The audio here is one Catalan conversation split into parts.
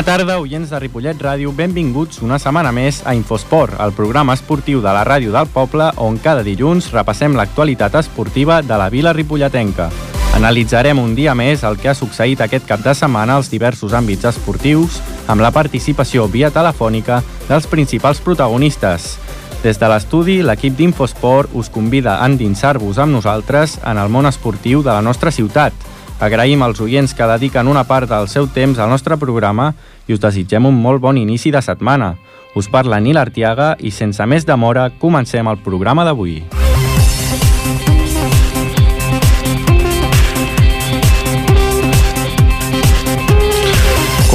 Bona tarda, oients de Ripollet Ràdio. Benvinguts una setmana més a Infosport, el programa esportiu de la ràdio del poble on cada dilluns repassem l'actualitat esportiva de la vila ripolletenca. Analitzarem un dia més el que ha succeït aquest cap de setmana als diversos àmbits esportius amb la participació via telefònica dels principals protagonistes. Des de l'estudi, l'equip d'Infosport us convida a endinsar-vos amb nosaltres en el món esportiu de la nostra ciutat – Agraïm als oients que dediquen una part del seu temps al nostre programa i us desitgem un molt bon inici de setmana. Us parla Nil Artiaga i sense més demora comencem el programa d'avui.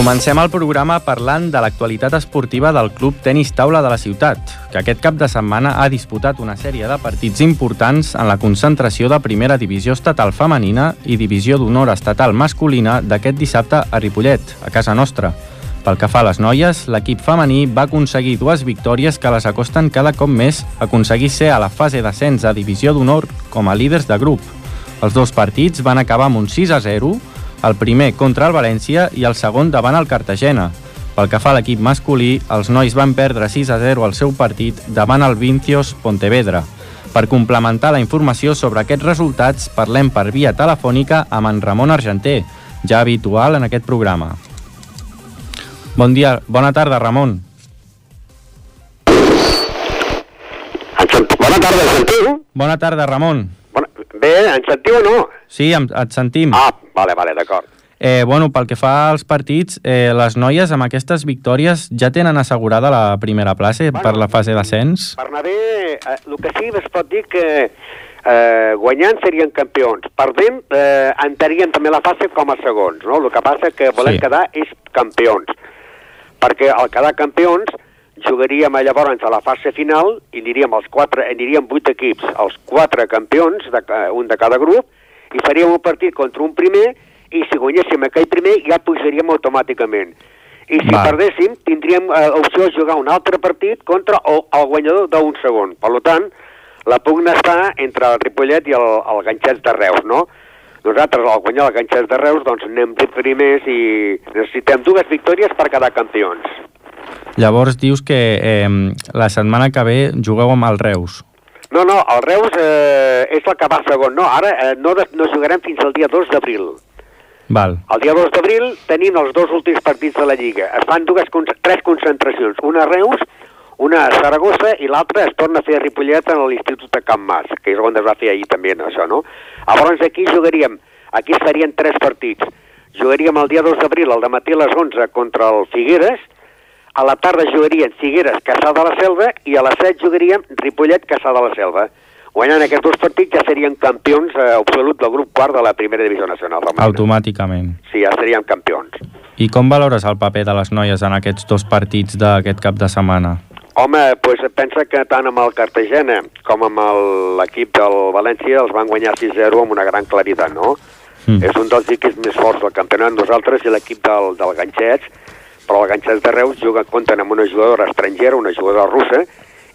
Comencem el programa parlant de l'actualitat esportiva del Club Tenis Taula de la ciutat, que aquest cap de setmana ha disputat una sèrie de partits importants en la concentració de primera divisió estatal femenina i divisió d'honor estatal masculina d'aquest dissabte a Ripollet, a casa nostra. Pel que fa a les noies, l'equip femení va aconseguir dues victòries que les acosten cada cop més a aconseguir ser a la fase d'ascens a divisió d'honor com a líders de grup. Els dos partits van acabar amb un 6 a 0, el primer contra el València i el segon davant el Cartagena. Pel que fa a l'equip masculí, els nois van perdre 6 a 0 al seu partit davant el Vincios Pontevedra. Per complementar la informació sobre aquests resultats, parlem per via telefònica amb en Ramon Argenter, ja habitual en aquest programa. Bon dia, bona tarda, Ramon. Bona tarda, sentiu? Bona tarda, Ramon. Bona... Bé, em sentiu o no? Sí, et sentim. Ah, vale, vale, d'acord. Eh, bueno, pel que fa als partits, eh, les noies amb aquestes victòries ja tenen assegurada la primera plaça bueno, per la fase d'ascens? Per anar bé, eh, el que sí es pot dir que eh, guanyant serien campions. Perdent, eh, entraríem també la fase com a segons, no? El que passa que volem sí. quedar és campions. Perquè al quedar campions jugaríem llavors a la fase final i aniríem els quatre, aniríem vuit equips, els quatre campions, de, un de cada grup, i faríem un partit contra un primer i si guanyéssim aquell primer ja pujaríem automàticament. I si Va. perdéssim, tindríem eh, opció de jugar un altre partit contra el, el guanyador d'un segon. Per tant, la pugna està entre el Ripollet i el, el Ganxets de Reus, no? Nosaltres, al guanyar el Ganxets de Reus, doncs anem vuit primers i necessitem dues victòries per quedar campions. Llavors dius que eh, la setmana que ve jugueu amb el Reus. No, no, el Reus eh, és el que va segon. No, ara eh, no, no jugarem fins al dia 2 d'abril. Val. El dia 2 d'abril tenim els dos últims partits de la Lliga. Es fan dues, tres concentracions, una a Reus, una a Saragossa i l'altra es torna a fer a Ripollet en l'Institut de Camp Mas, que és on es va fer ahir també, no, això, no? Llavors aquí jugaríem, aquí serien tres partits. Jugaríem el dia 2 d'abril, al matí a les 11, contra el Figueres, a la tarda jugarien Figueres, Caçà de la Selva, i a les 7 jugaríem Ripollet, Caçà de la Selva. Guanyant aquests dos partits ja serien campions eh, absolut del grup quart de la primera divisió nacional. Femenina. Automàticament. Sí, ja seríem campions. I com valores el paper de les noies en aquests dos partits d'aquest cap de setmana? Home, pues pensa que tant amb el Cartagena com amb l'equip del València els van guanyar 6-0 amb una gran claritat, no? Mm. És un dels equips més forts del campionat. Nosaltres i l'equip del, del Ganxets però el Ganxets de Reus juga, compten amb una jugadora estrangera, una jugadora russa,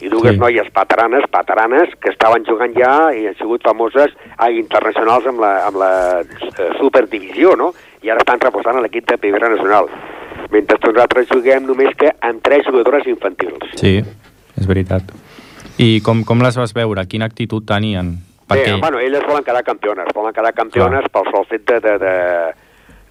i dues sí. noies pataranes, pataranes, que estaven jugant ja i han sigut famoses a internacionals amb la, amb la eh, superdivisió, no? I ara estan reposant a l'equip de primera nacional. Mentre nosaltres juguem només que amb tres jugadores infantils. Sí, és veritat. I com, com les vas veure? Quina actitud tenien? Perquè... Bé, bueno, elles volen quedar campiones, volen quedar campiones Clar. pel sol fet de, de, de,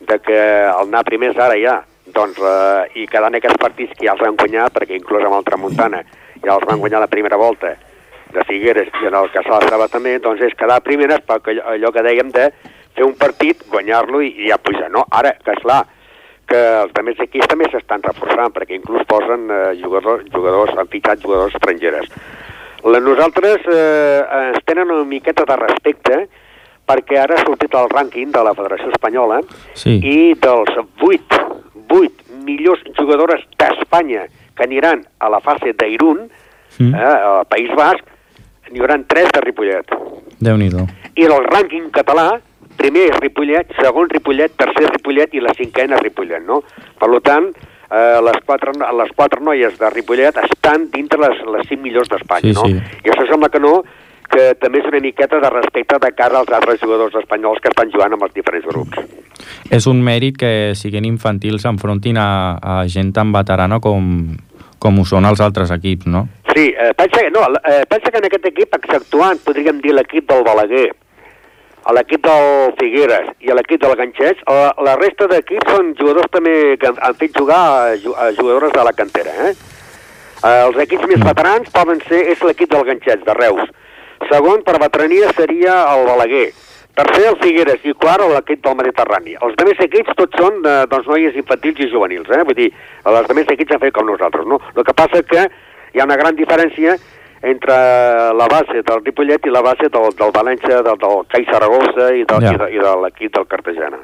de que el anar primer és ara ja doncs, eh, i quedant aquests partits que ja els van guanyar, perquè inclús amb el Tramuntana ja els van guanyar la primera volta de Figueres i en el Casal estava també, doncs és quedar primeres perquè allò que dèiem de fer un partit, guanyar-lo i, i ja pujar, no? Ara, que és clar, que els altres equips també s'estan reforçant, perquè inclús posen eh, jugadors, jugadors, han fitxat jugadors estrangeres. La, nosaltres eh, ens tenen una miqueta de respecte perquè ara ha sortit el rànquing de la Federació Espanyola sí. i dels 8 vuit millors jugadores d'Espanya que aniran a la fase d'Irun, mm. eh, al País Basc, n'hi haurà tres de Ripollet. déu nhi I el rànquing català, primer és Ripollet, segon Ripollet, tercer Ripollet i la cinquena Ripollet, no? Per tant, eh, les, quatre, les quatre noies de Ripollet estan dintre les, les cinc millors d'Espanya, sí, no? Sí. I això sembla que no, que també és una miqueta de respecte de cara als altres jugadors espanyols que estan jugant amb els diferents grups. És un mèrit que, siguent infantils, s'enfrontin a, a gent tan veterana com, com ho són els altres equips, no? Sí, eh, pensa, que, no, eh, pensa que en aquest equip, exceptuant, podríem dir l'equip del Balaguer, a l'equip del Figueres i a l'equip del Ganxets, la, la resta d'equips són jugadors també que han, han fet jugar a, a jugadores de la cantera, eh? Eh, els equips més veterans poden ser, és l'equip del Ganxets, de Reus. Segon, per veterania, seria el Balaguer. Tercer, el Figueres, i quart, l'equip del Mediterrani. Els demés equips tots són eh, doncs, noies infantils i juvenils, eh? Vull dir, els demés equips han fet com nosaltres, no? El que passa que hi ha una gran diferència entre la base del Ripollet i la base del, del València, del, del CAI Saragossa i, del, Ja. i, de, i de l'equip del Cartagena.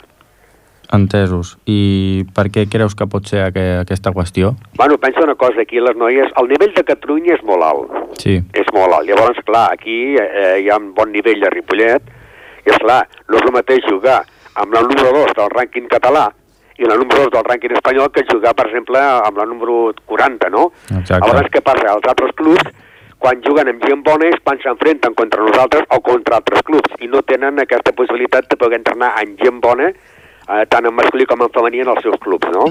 Entesos. I per què creus que pot ser aqu aquesta qüestió? Bueno, pensa una cosa, aquí les noies, el nivell de Catalunya és molt alt. Sí, és molt alt. Llavors, clar, aquí eh, hi ha un bon nivell de Ripollet, i és clar, no és el mateix jugar amb la número 2 del rànquing català i la número 2 del rànquing espanyol que jugar, per exemple, amb la número 40, no? Exacte. Llavors, què passa? Els altres clubs, quan juguen amb gent bona, és quan s'enfrenten contra nosaltres o contra altres clubs, i no tenen aquesta possibilitat de poder entrenar amb gent bona, eh, tant en masculí com en femení en els seus clubs, no?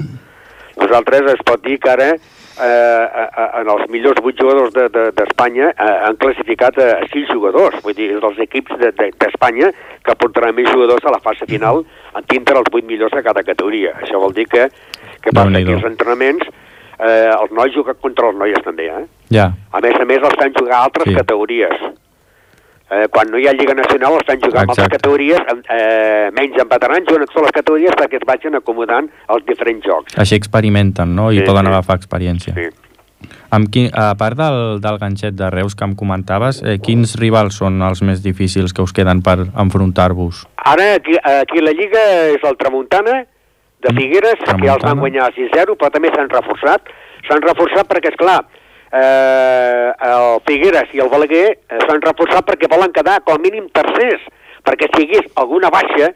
Nosaltres es pot dir que ara eh, en els millors 8 jugadors d'Espanya de, de, eh, han classificat a 6 jugadors, vull dir, és dels equips d'Espanya de, de, que portaran més jugadors a la fase final en dintre els 8 millors de cada categoria. Això vol dir que, que passa que els entrenaments eh, els nois juguen contra els noies també, eh? ja. A més a més els fan jugar altres sí. categories. Eh, quan no hi ha Lliga Nacional els fan jugar en altres Exacte. categories, amb, eh, menys en veterans, juguen en totes les categories perquè es vagin acomodant als diferents jocs. Així experimenten, no? I Sí, poden sí. agafar experiència. Sí. Amb qui, a part del, del ganxet de Reus que em comentaves, eh, quins rivals són els més difícils que us queden per enfrontar-vos? Ara, aquí, aquí la Lliga és el Tramuntana, de Mm, Figueres, que ja els van Tramuntana. guanyar 6-0, però també s'han reforçat. S'han reforçat perquè, és clar, eh, el Figueres i el Balaguer eh, s'han reforçat perquè volen quedar com a mínim tercers, perquè si hi hagués alguna baixa,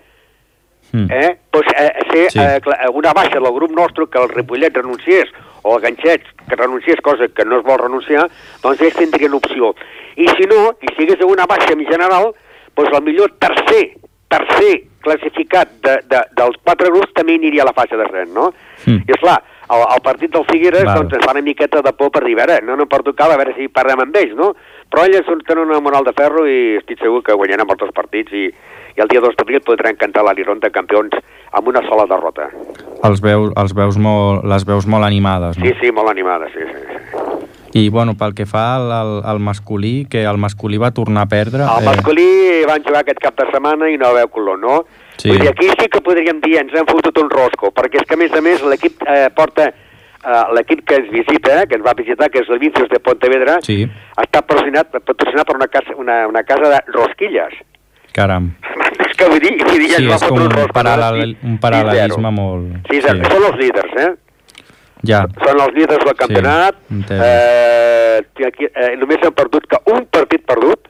Mm. eh, doncs, eh, ser Sí. eh, una baixa del grup nostre que el Ripollet renunciés o el Ganxet que renunciés, cosa que no es vol renunciar, doncs ells tindrien opció. I si no, i si hi hagués una baixa en general, doncs el millor tercer, tercer classificat de, de, dels quatre grups també aniria a la fase d'ascens, no? Mm. I esclar, el, el partit del Figueres Val. doncs ens fa una miqueta de por per dir, a veure, no, no per tocar, a veure si parlem amb ells, no? Però ells tenen una moral de ferro i estic segur que guanyaran molts els partits i, i el dia 2 d'abril podran cantar l'Aliron de campions amb una sola derrota. Els veus, els veus molt, les veus molt animades, no? Sí, sí, molt animada, sí, sí. sí. I, bueno, pel que fa al, al, al masculí, que el masculí va tornar a perdre... El masculí van jugar aquest cap de setmana i no veu color, no? Sí. Vull dir, aquí sí que podríem dir, ens hem fotut un rosco, perquè és que, a més a més, l'equip eh, porta eh, l'equip que ens visita, que ens va visitar, que és el Vincius de Pontevedra, Sí. està patrocinat, patrocinat per una casa, una, una casa de rosquilles. Caram. és que vull dir, vull dir Sí, ens va és com un, rosco, paral·lel, un paral·lelisme molt... Sí, sí. Són els líders, eh? Ja, Són els líders del campionat. entès. eh, aquí, eh, només han perdut que un partit perdut,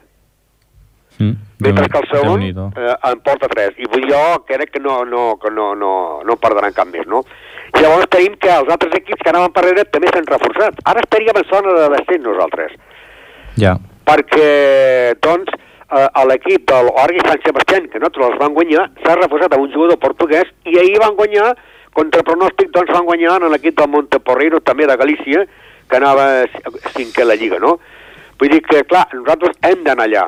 mm, mentre que el segon eh, en porta tres. I vull jo crec que no, no, que no, no, no en perdran cap més, no? I llavors tenim que els altres equips que anaven per darrere també s'han reforçat. Ara estaríem en zona de descens nosaltres, Ja, perquè, doncs, eh, a l'equip de l'Orgui Sant Sebastián, que nosaltres els van guanyar, s'ha reforçat amb un jugador portuguès i ahir van guanyar, contra pronòstic, doncs van guanyar en l'equip del Monteporreiro, també de Galícia, que anava cinquè a la Lliga, no? Vull dir que, clar, nosaltres hem d'anar allà.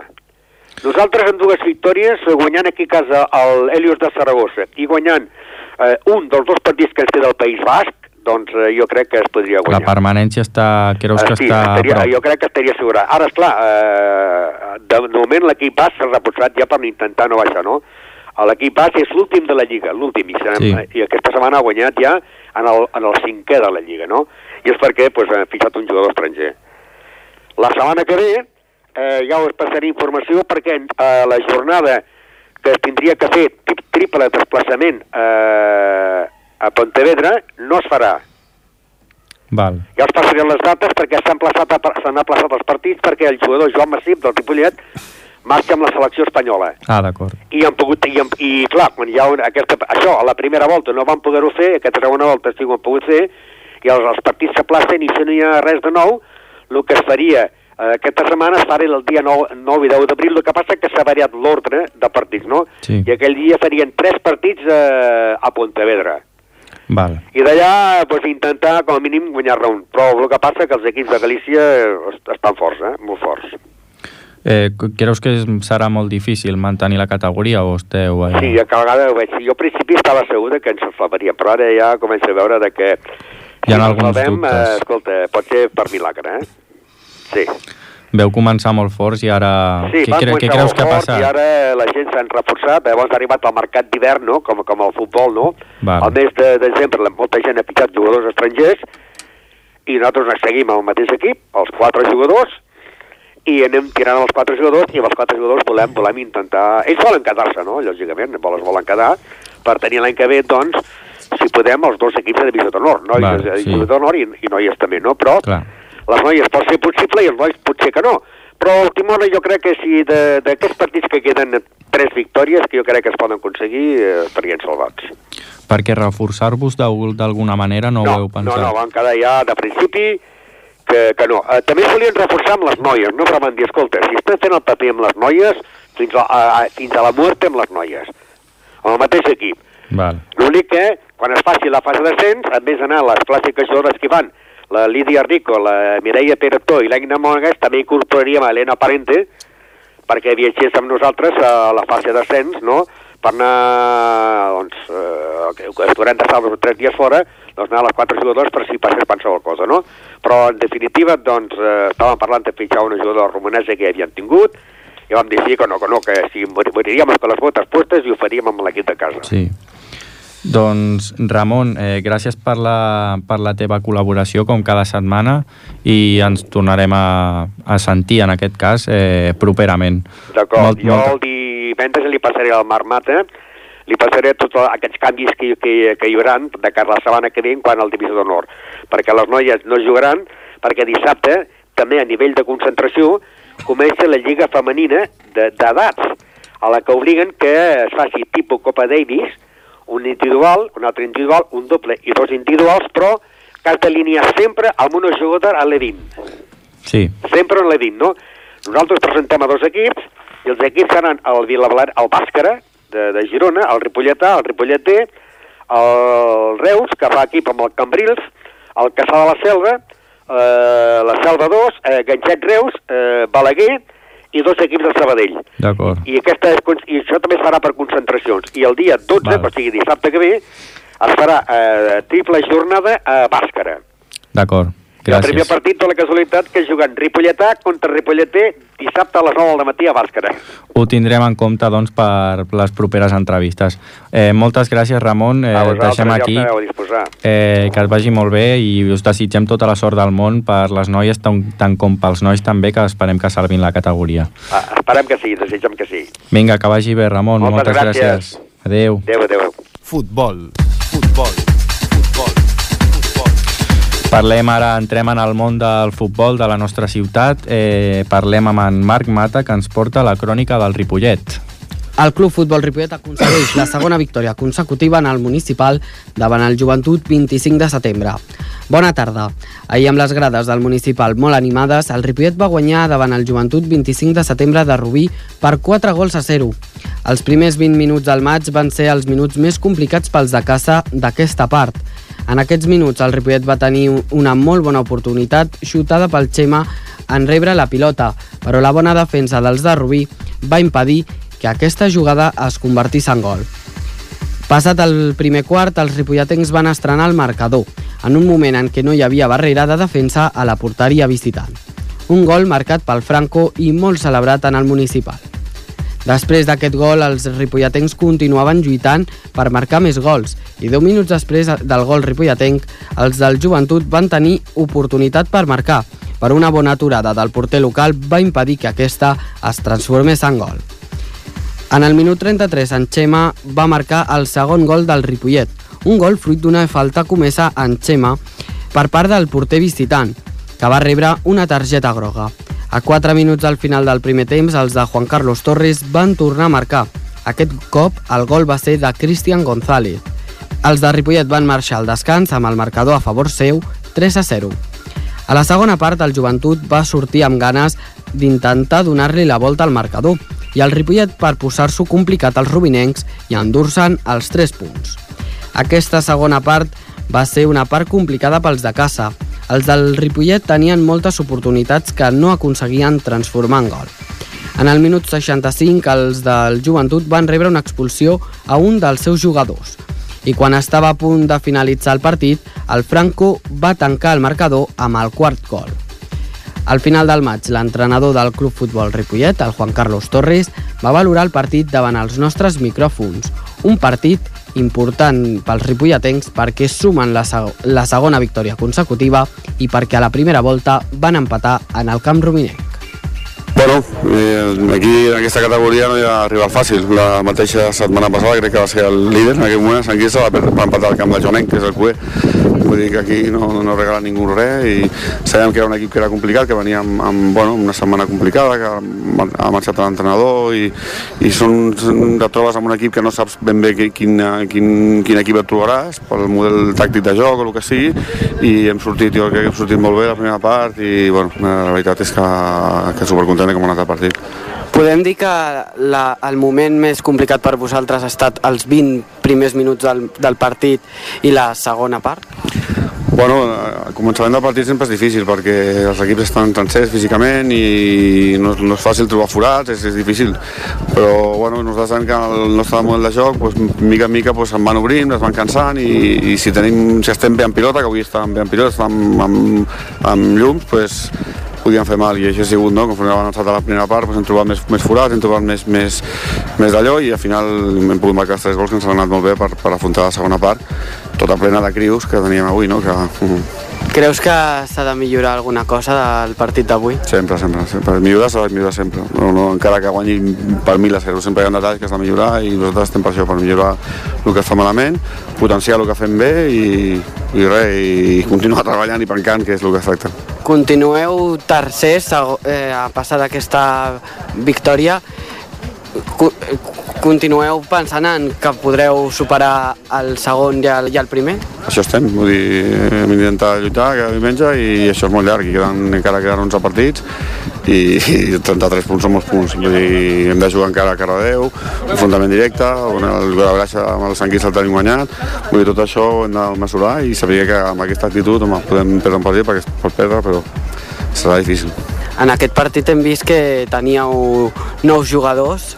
Nosaltres amb dues victòries, guanyant aquí a casa el Helios de Saragossa i guanyant eh, un dels dos partits que ens queda al País Basc, doncs eh, jo crec que es podria la guanyar. permanència està... Creus que Eh, sí, està estaria, jo crec que estaria assegurat. Ara, esclar, eh, de, moment l'equip bas s'ha reforçat ja per intentar no baixar, no? L'equip bas és l'últim de la Lliga, l'últim, i, Sí. i aquesta setmana ha guanyat ja en el, en el cinquè de la Lliga, no? I és perquè pues, ha fixat un jugador estranger. La setmana que ve eh, ja us passaré informació perquè eh, la jornada que es tindria que fer tri- triple desplaçament eh, a Pontevedra no es farà. Val. Ja us passaré les dates perquè s'han plaçat, s'han aplaçat els partits perquè el jugador Joan Massip del Ripollet marxa amb la selecció espanyola. Ah, d'acord. I han pogut, i, i clar, quan hi ha una, aquesta, això, a la primera volta no van poder-ho fer, aquesta segona volta sí ho han pogut fer, i els, els partits s'aplacen i si no hi ha res de nou, el que es faria aquesta setmana es farà el dia 9, 9 i 10 d'abril, el que passa que s'ha variat l'ordre de partits, no? Sí. I aquell dia farien tres partits eh, a Pontevedra. Val. I d'allà pues, intentar com a mínim guanyar-ne un. Però el que passa que els equips de Galícia est- estan forts, eh? molt forts. Eh, creus que serà molt difícil mantenir la categoria o esteu... Eh... Sí, a cada vegada ho veig. Jo al principi estava segur de que ens salvaríem, però ara ja començo a veure de que... Hi ha alguns salvem, dubtes. Eh, escolta, pot ser per milagre, eh? Sí. Veu començar molt forts i ara... Sí, què, cre què creus que ha passat? I ara la gent s'han reforçat, llavors ha arribat al mercat d'hivern, no? com, com el futbol, no? Val. Al mes de desembre la- molta gent ha pitjat jugadors estrangers i nosaltres ens seguim el mateix equip, els quatre jugadors, i anem tirant els quatre jugadors i amb els quatre jugadors volem, volem intentar... Ells volen quedar-se, no? Lògicament, volen, volen quedar per tenir l'any que ve, doncs, si podem, els dos equips de divisió d'honor, nois Val, de sí. d'honor i, i noies també, no? Però Clar. Les noies pot ser possible i els nois potser que no. Però el Timona jo crec que si de- d'aquests partits que queden tres victòries que jo crec que es poden aconseguir eh, estarien salvats. Perquè reforçar-vos d'al- d'alguna manera no, ho no, heu no, pensat? no, van quedar ja de principi que, que no. Eh, també es volien reforçar amb les noies, no? Però van dir, escolta, si estan fent el paper amb les noies, fins a, a, a, fins a la muerte amb les noies. Amb el mateix equip. L'únic que, quan es faci la fase d'ascens, en vez d'anar les clàssiques jugadores que van, la Lídia Rico, la Mireia Peretó i l'Aina Monegas, també incorporaríem a Helena Parente perquè viatgés amb nosaltres a la fase d'ascens, no?, per anar, doncs, eh, que haurem d'estar dos o tres dies fora, doncs anar a les quatre jugadors per si passés qualsevol cosa, no? Però, en definitiva, doncs, eh, estàvem parlant de fitxar una jugadora romanesa que havien tingut, i vam dir sí, que no, que no, que si mor- moriríem con les botes postes i ho faríem amb l'equip de casa. Sí. Doncs, Ramon, eh, gràcies per la, per la teva col·laboració, com cada setmana, i ens tornarem a, a sentir, en aquest cas, eh, properament. D'acord, Molt- jo molta- el divendres li passaré al Marc Mata, li passaré tots aquests canvis que, que, que hi haurà de cara a la setmana que ve quan al Divisió d'Honor, perquè les noies no jugaran, perquè dissabte, també a nivell de concentració, comença la Lliga Femenina de- d'edats, a la que obliguen que es faci tipus Copa Davis, un individual, un altre individual, un doble i dos individuals, però que has d'alinear sempre amb una jugadora a l'E20 Sí, sempre en l'he dit, no? Nosaltres presentem a dos equips, i els equips seran el Vilabalar, el Bàscara, de, de Girona, el Ripolletà, el Ripolleter, el Reus, que fa equip amb el Cambrils, el Caçà de la Selva, eh, la Selva 2, eh, Ganxet Reus, eh, Balaguer, i dos equips de Sabadell. d'acord. I, aquesta, és I això també es farà per concentracions. I el dia 12, Val. o sigui dissabte que ve, es farà eh, triple jornada a Bàscara. D'acord, I el primer gràcies. partit de la casualitat que juguen Ripolletà contra Ripolleter dissabte a les 9 del matí a Bàscara. Ho tindrem en compte, doncs, per les properes entrevistes. Eh, moltes gràcies, Ramon. Eh, a vosaltres deixem ja aquí. us aneu a disposar. Eh, que et vagi molt bé i us desitgem tota la sort del món per les noies tant, tant com pels nois també, que esperem que salvin la categoria. Ah, esperem que sí, desitgem que sí. Vinga, que vagi bé, Ramon. Moltes Moltes, gràcies. gràcies. Adéu. Adéu, adéu. Futbol, futbol, Parlem ara, entrem en el món del futbol de la nostra ciutat. Eh, parlem amb en Marc Mata, que ens porta la crònica del Ripollet. El Club Futbol Ripollet aconsegueix la segona victòria consecutiva en el municipal davant el Joventut 25 de setembre. Bona tarda. Ahir amb les grades del municipal molt animades, el Ripollet va guanyar davant el Joventut 25 de setembre de Rubí per 4 gols a 0. Els primers 20 minuts del maig van ser els minuts més complicats pels de casa d'aquesta part. En aquests minuts el Ripollet va tenir una molt bona oportunitat xutada pel Xema en rebre la pilota, però la bona defensa dels de Rubí va impedir que aquesta jugada es convertís en gol. Passat el primer quart, els ripolletens van estrenar el marcador, en un moment en què no hi havia barrera de defensa a la porteria visitant. Un gol marcat pel Franco i molt celebrat en el municipal. Després d'aquest gol, els ripolletens continuaven lluitant per marcar més gols i 10 minuts després del gol ripolletenc, els del Joventut van tenir oportunitat per marcar, però una bona aturada del porter local va impedir que aquesta es transformés en gol. En el minut 33, en Xema va marcar el segon gol del Ripollet, un gol fruit d'una falta comesa en Xema per part del porter visitant, que va rebre una targeta groga. A 4 minuts al final del primer temps, els de Juan Carlos Torres van tornar a marcar. Aquest cop, el gol va ser de Cristian González. Els de Ripollet van marxar al descans amb el marcador a favor seu 3 a 0. A la segona part, el Joventut va sortir amb ganes d'intentar donar-li la volta al marcador i el Ripollet per posar-s'ho complicat als rubinencs i endur-se'n els 3 punts. Aquesta segona part va ser una part complicada pels de casa. Els del Ripollet tenien moltes oportunitats que no aconseguien transformar en gol. En el minut 65, els del Joventut van rebre una expulsió a un dels seus jugadors. I quan estava a punt de finalitzar el partit, el Franco va tancar el marcador amb el quart gol. Al final del maig, l'entrenador del Club Futbol Ripollet, el Juan Carlos Torres, va valorar el partit davant els nostres micròfons. Un partit important pels ripolletens perquè sumen la, seg la segona victòria consecutiva i perquè a la primera volta van empatar en el camp rominenc. Bueno, eh, aquí en aquesta categoria no hi ha rival fàcil. La mateixa setmana passada crec que va ser el líder, en aquell moment, Sant Quirze, va, va empatar el camp de Joanenc, que és el QE. Vull dir que aquí no, no regala ningú res i sabem que era un equip que era complicat, que venia amb, amb bueno, una setmana complicada, que ha marxat l'entrenador i, i són, te trobes amb un equip que no saps ben bé quin, quin, quin equip et trobaràs pel model tàctic de joc o el que sigui i hem sortit, jo crec que hem sortit molt bé la primera part i bueno, la veritat és que, que supercontent com ha anat el partit. Podem dir que la, el moment més complicat per vosaltres ha estat els 20 primers minuts del, del partit i la segona part? Bueno, el començament del partit sempre és difícil perquè els equips estan sencers físicament i no, no és fàcil trobar forats, és, és difícil. Però bueno, nosaltres sabem que el nostre model de joc, pues, mica en mica pues, em van obrint, es van cansant i, i si, tenim, si estem bé en pilota, que avui estàvem bé en pilota, estàvem amb, amb, amb llums, pues, podien fer mal i això ha sigut, no? conforme hem avançat a la primera part doncs hem trobat més, més forats, hem trobat més, més, més d'allò i al final hem pogut marcar els tres gols que ens han anat molt bé per, per afrontar la segona part tota plena de crius que teníem avui no? que, Creus que s'ha de millorar alguna cosa del partit d'avui? Sempre, sempre. sempre. Millorar s'ha de millorar sempre. No, no, encara que guanyi per mil a zero. Sempre hi ha detalls que s'ha de millorar i nosaltres estem per això, per millorar el que es fa malament, potenciar el que fem bé i, i res, i continuar treballant i pencant, que és el que es tracta. Continueu tercers eh, a passar d'aquesta victòria continueu pensant en que podreu superar el segon i el, i el primer? Això estem, vull dir, hem d'intentar lluitar cada diumenge i això és molt llarg, i queden, encara queden 11 partits i, i 33 punts són molts punts, vull dir, hem de jugar encara a cara de Déu, enfrontament directe, on el Graixa amb el Sant Quirze el tenim guanyat, vull dir, tot això ho hem de mesurar i saber que amb aquesta actitud home, podem perdre un partit perquè es pot perdre, però serà difícil. En aquest partit hem vist que teníeu nous jugadors,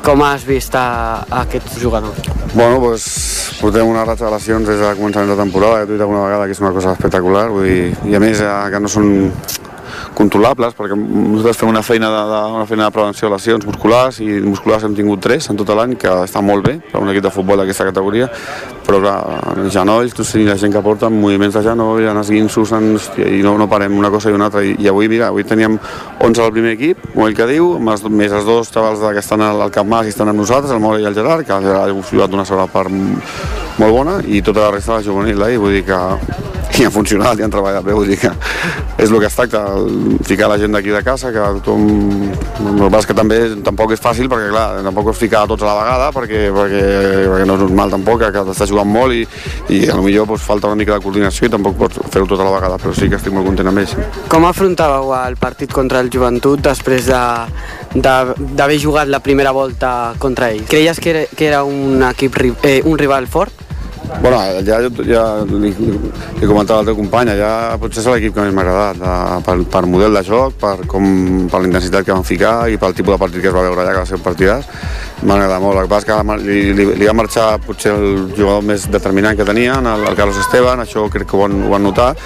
com has vist a, a aquests jugadors? Bueno, doncs portem una ratxa de lesions des de començament de temporada, he dit alguna vegada que és una cosa espectacular, vull dir, i a més eh, que no són controlables, perquè nosaltres fem una feina de, de, una feina de prevenció de lesions musculars i musculars hem tingut tres en tot l'any, que està molt bé per un equip de futbol d'aquesta categoria, però clar, els genolls, tu sí, la gent que porta moviments de genoll, en esguinços, en, hòstia, i no, no parem una cosa i una altra, i, i avui, mira, avui teníem 11 al primer equip, com ell que diu, més, més els dos xavals que estan al, al Camp Mas i estan amb nosaltres, el Mora i el Gerard, que el Gerard ha jugat una segona part molt bona, i tota la resta de la juvenil, eh? vull dir que i han funcionat i han treballat bé, vull dir que és el que es tracta, ficar la gent d'aquí de casa, que tothom... El que que també tampoc és fàcil, perquè clar, tampoc és ficar tots a la vegada, perquè, perquè, perquè no és normal tampoc, que t'estàs jugant molt i, i a lo millor pues, falta una mica de coordinació i tampoc pots fer-ho tot a la vegada, però sí que estic molt content amb ells. Com afrontàveu el partit contra el Joventut després d'haver de, jugat la primera volta contra ells? Creies que era, que era un equip, eh, un rival fort? Bueno, ja, ja li, li comentava al company, ja potser és l'equip que més m'ha agradat, per, per model de joc, per, com, per la intensitat que van ficar i pel tipus de partit que es va veure allà, que va ser un partidàs, m'ha agradat molt. El que passa que li, li, li va marxar potser el jugador més determinant que tenien, el, el Carlos Esteban, això crec que ho han, ho han notat,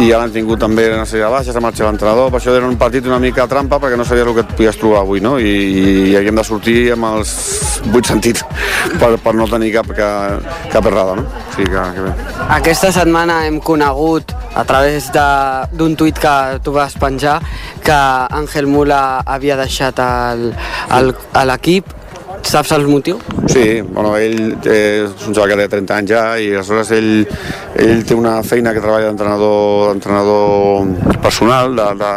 i ja l'han tingut també una sèrie de baixes, ha marxat l'entrenador, per això era un partit una mica trampa perquè no sabies el que et podies trobar avui, no? I, i havíem de sortir amb els vuit sentits per, per no tenir cap, cap, cap errada, no? Sí, que, que bé. Aquesta setmana hem conegut a través d'un tuit que tu vas penjar que Àngel Mula havia deixat l'equip Saps el motiu? Sí, bueno, ell és un xaval que té 30 anys ja i aleshores ell, ell té una feina que treballa d'entrenador d'entrenador personal, de, de,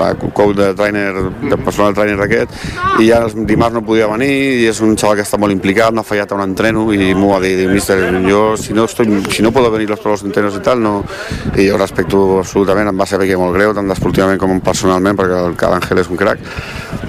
de coach de trainer, de personal trainer aquest, i ja el dimarts no podia venir i és un xaval que està molt implicat, no ha fallat a un entreno i m'ho va dir, mister, jo si no, estoy, si no puedo venir los todos los entrenos i tal, no, i jo respecto absolutament, em va saber que molt greu, tant desportivament com personalment, perquè el Àngel és un crack,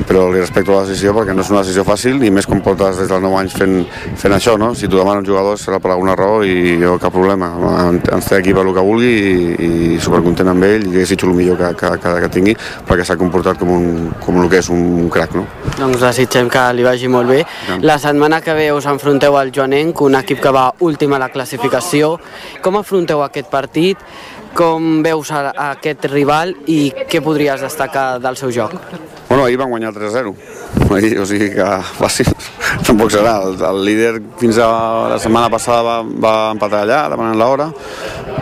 però li respecto la decisió perquè no és una decisió fàcil i més com portes des dels 9 anys fent, fent això, no? Si t'ho demana un jugador serà per alguna raó i jo cap problema. Ens té aquí per el que vulgui i, i supercontent amb ell i desitjo el millor que, que, que, que tingui perquè s'ha comportat com, un, com el que és un crack, no? Doncs desitgem que li vagi molt bé. La setmana que ve us enfronteu al Joanenc, un equip que va últim a la classificació. Com afronteu aquest partit? Com veus a, a aquest rival i què podries destacar del seu joc? Bueno, ahir van guanyar 3-0. Ahir, o sigui que fàcil tampoc serà. El, el líder fins a la setmana passada va, va empatar allà, demanant l'hora.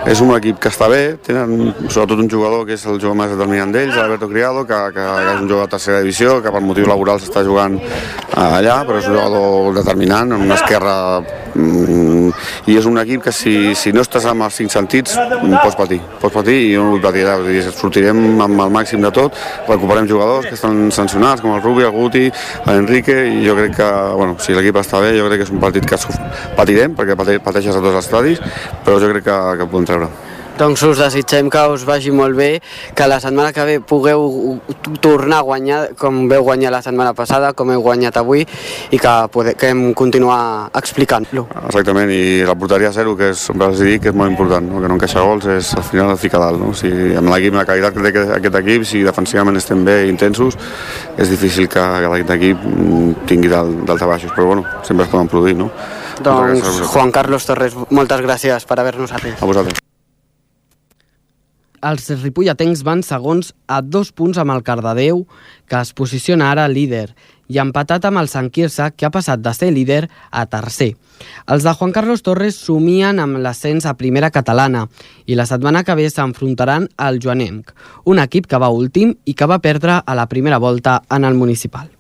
És un equip que està bé, tenen sobretot un jugador que és el jugador més determinant d'ells, Alberto Criado, que, que, és un jugador de tercera divisió, que per motiu laboral s'està jugant allà, però és un jugador determinant, amb una esquerra mm, i és un equip que si, si no estàs amb els cinc sentits pots patir, pots patir i no vull patir, dir, sortirem amb el màxim de tot, recuperem jugadors que estan sancionats, com el Rubi, el Guti, l'Enrique, i jo crec que, bueno, si l'equip està bé, jo crec que és un partit que patirem, perquè pateixes a tots els estadis, però jo crec que, que podem treure. Doncs us desitgem que us vagi molt bé, que la setmana que ve pugueu tornar a guanyar com veu guanyar la setmana passada, com heu guanyat avui, i que podem continuar explicant-lo. Exactament, i la porteria zero, que és, sempre els dic que és molt important, no? que no encaixa gols, és al final el fica dalt. No? Si amb l'equip, la qualitat que té aquest equip, si defensivament estem bé i intensos, és difícil que, que aquest equip tingui dalt, dalt a baixos, però bueno, sempre es poden produir, no? Doncs Juan Carlos Torres, moltes gràcies per haver-nos atès. A vosaltres els ripolletens van segons a dos punts amb el Cardedeu, que es posiciona ara líder, i empatat amb el Sant Quirze, que ha passat de ser líder a tercer. Els de Juan Carlos Torres somien amb l'ascens a primera catalana i la setmana que ve s'enfrontaran al Joanenc, un equip que va últim i que va perdre a la primera volta en el municipal.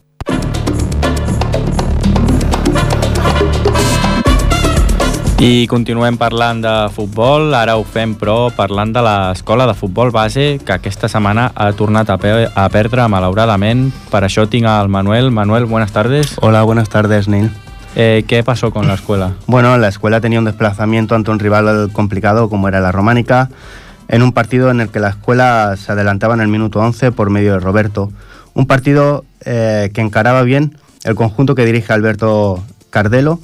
I continuem parlant de futbol, ara ho fem però parlant de l'escola de futbol base que aquesta setmana ha tornat a, pe a perdre malauradament. Per això tinc al Manuel. Manuel, buenas tardes. Hola, buenas tardes, Neil. Eh, ¿Qué pasó con la escuela? Bueno, la escuela tenía un desplazamiento ante un rival complicado como era la Románica, en un partido en el que la escuela se adelantaba en el minuto 11 por medio de Roberto. Un partido eh, que encaraba bien el conjunto que dirige Alberto Cardelo,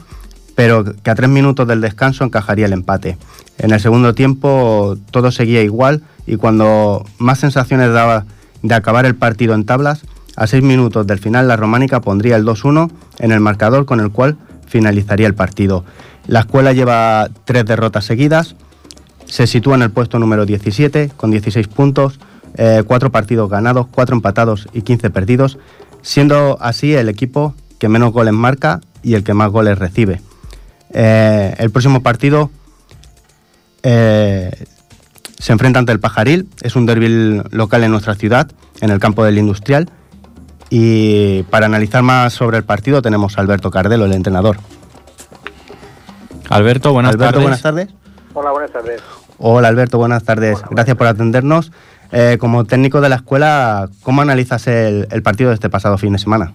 pero que a tres minutos del descanso encajaría el empate. En el segundo tiempo todo seguía igual y cuando más sensaciones daba de acabar el partido en tablas, a seis minutos del final la románica pondría el 2-1 en el marcador con el cual finalizaría el partido. La escuela lleva tres derrotas seguidas, se sitúa en el puesto número 17 con 16 puntos, eh, cuatro partidos ganados, cuatro empatados y 15 perdidos, siendo así el equipo que menos goles marca y el que más goles recibe. Eh, el próximo partido eh, se enfrenta ante el Pajaril, es un derby local en nuestra ciudad, en el campo del Industrial. Y para analizar más sobre el partido tenemos a Alberto Cardelo, el entrenador. Alberto, buenas Alberto, tardes. buenas tardes. Hola, buenas tardes. Hola Alberto, buenas tardes. Gracias por atendernos. Eh, como técnico de la escuela, ¿cómo analizas el, el partido de este pasado fin de semana?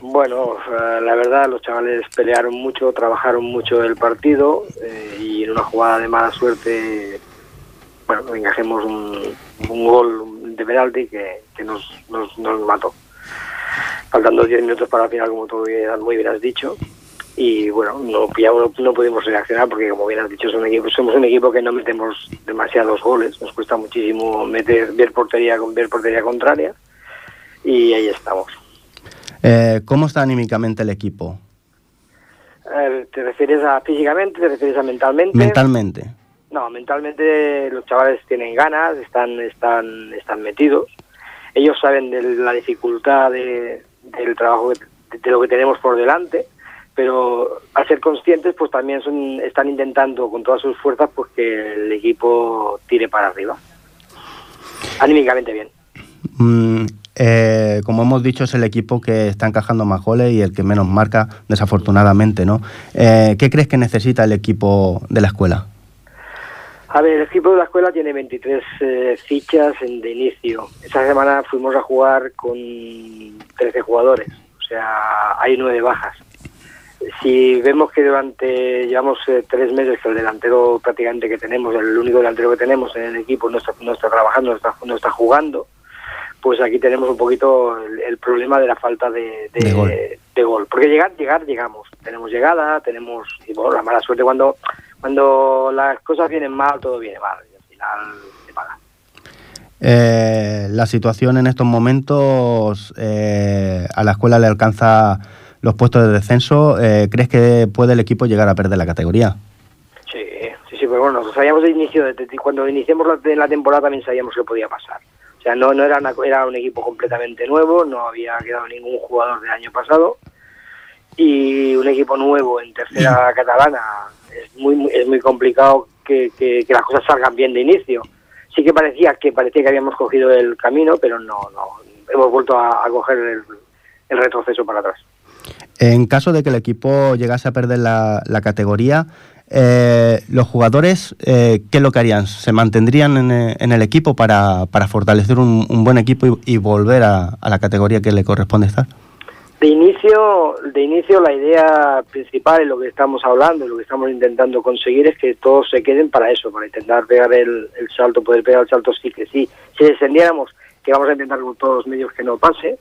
Bueno, la verdad los chavales pelearon mucho, trabajaron mucho el partido eh, y en una jugada de mala suerte, bueno, encajemos un, gol de penalti que, nos, nos, nos mató. Faltando 10 minutos para el final, como tú muy bien has dicho, y bueno, no, no, no pudimos reaccionar porque como bien has dicho, es un equipo, somos un equipo que no metemos demasiados goles, nos cuesta muchísimo meter ver portería ver portería contraria y ahí estamos. Eh, ¿Cómo está anímicamente el equipo? ¿Te refieres a físicamente? ¿Te refieres a mentalmente? Mentalmente. No, mentalmente los chavales tienen ganas, están, están, están metidos. Ellos saben de la dificultad de- del trabajo, que- de lo que tenemos por delante, pero al ser conscientes, pues también son, están intentando con todas sus fuerzas pues que el equipo tire para arriba. Anímicamente bien. Mm, Eh, como hemos dicho, es el equipo que está encajando más goles y el que menos marca, desafortunadamente, ¿no? Eh, ¿Qué crees que necesita el equipo de la escuela? A ver, el equipo de la escuela tiene 23 eh, fichas de inicio. Esa semana fuimos a jugar con 13 jugadores, o sea, hay nueve bajas. Si vemos que durante, llevamos eh, tres meses que el delantero prácticamente que tenemos, el único delantero que tenemos en el equipo no está, no está trabajando, no está, no está jugando, pues aquí tenemos un poquito el, el problema de la falta de, de- De gol. de gol. Porque llegar, llegar, llegamos. Tenemos llegada, tenemos, y bueno, la mala suerte cuando, cuando las cosas vienen mal, todo viene mal. Y al final se paga. Eh, la situación en estos momentos eh, a la escuela le alcanza los puestos de descenso. Eh, ¿Crees que puede el equipo llegar a perder la categoría? Sí, sí, sí, pero bueno, nosotros sabíamos de inicio, de- cuando iniciamos la temporada también sabíamos que podía pasar. O sea, no, no era, una- era un equipo completamente nuevo, no había quedado ningún jugador del año pasado y un equipo nuevo en tercera catalana es muy, muy- es muy complicado que, que- que las cosas salgan bien de inicio. Sí que parecía que parecía que habíamos cogido el camino, pero no, no, hemos vuelto a, a coger el, el retroceso para atrás. En caso de que el equipo llegase a perder la, la categoría, eh, los jugadores, eh, ¿qué lo que harían? ¿Se mantendrían en, eh, en el equipo para, para fortalecer un, buen equipo y, volver a, a la categoría que le corresponde estar? De inicio, de inicio la idea principal y lo que estamos hablando y lo que estamos intentando conseguir es que todos se queden para eso, para intentar pegar el, el salto, poder pegar el salto sí que sí. Si descendiéramos, que vamos a intentar con todos los medios que no pase,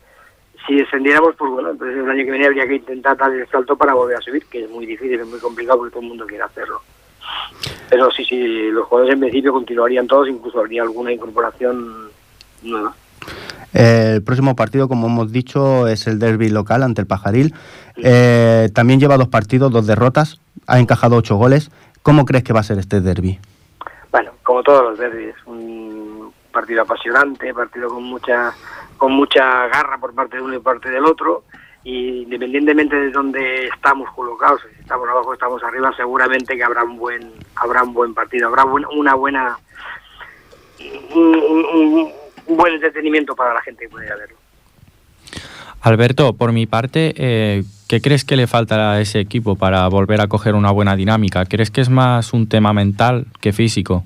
si descendiéramos, pues bueno, entonces el año que viene habría que intentar dar el salto para volver a subir, que es muy difícil, es muy complicado porque todo el mundo quiere hacerlo. Pero sí, sí, los jugadores en principio continuarían todos, incluso habría alguna incorporación nueva. El próximo partido, como hemos dicho, es el derby local ante el Pajaril. Eh, también lleva dos partidos, dos derrotas, ha encajado ocho goles. ¿Cómo crees que va a ser este derby? bueno, como todos los derbis, un partido apasionante, partido con mucha con mucha garra por parte de uno y parte del otro, y independientemente de dónde estamos colocados, si estamos abajo o estamos arriba, seguramente que habrá un buen habrá un buen partido, habrá buen- una buena un, buen entretenimiento para la gente que pudiera verlo. Alberto, por mi parte, eh, ¿qué crees que le falta a ese equipo para volver a coger una buena dinámica? ¿Crees que es más un tema mental que físico?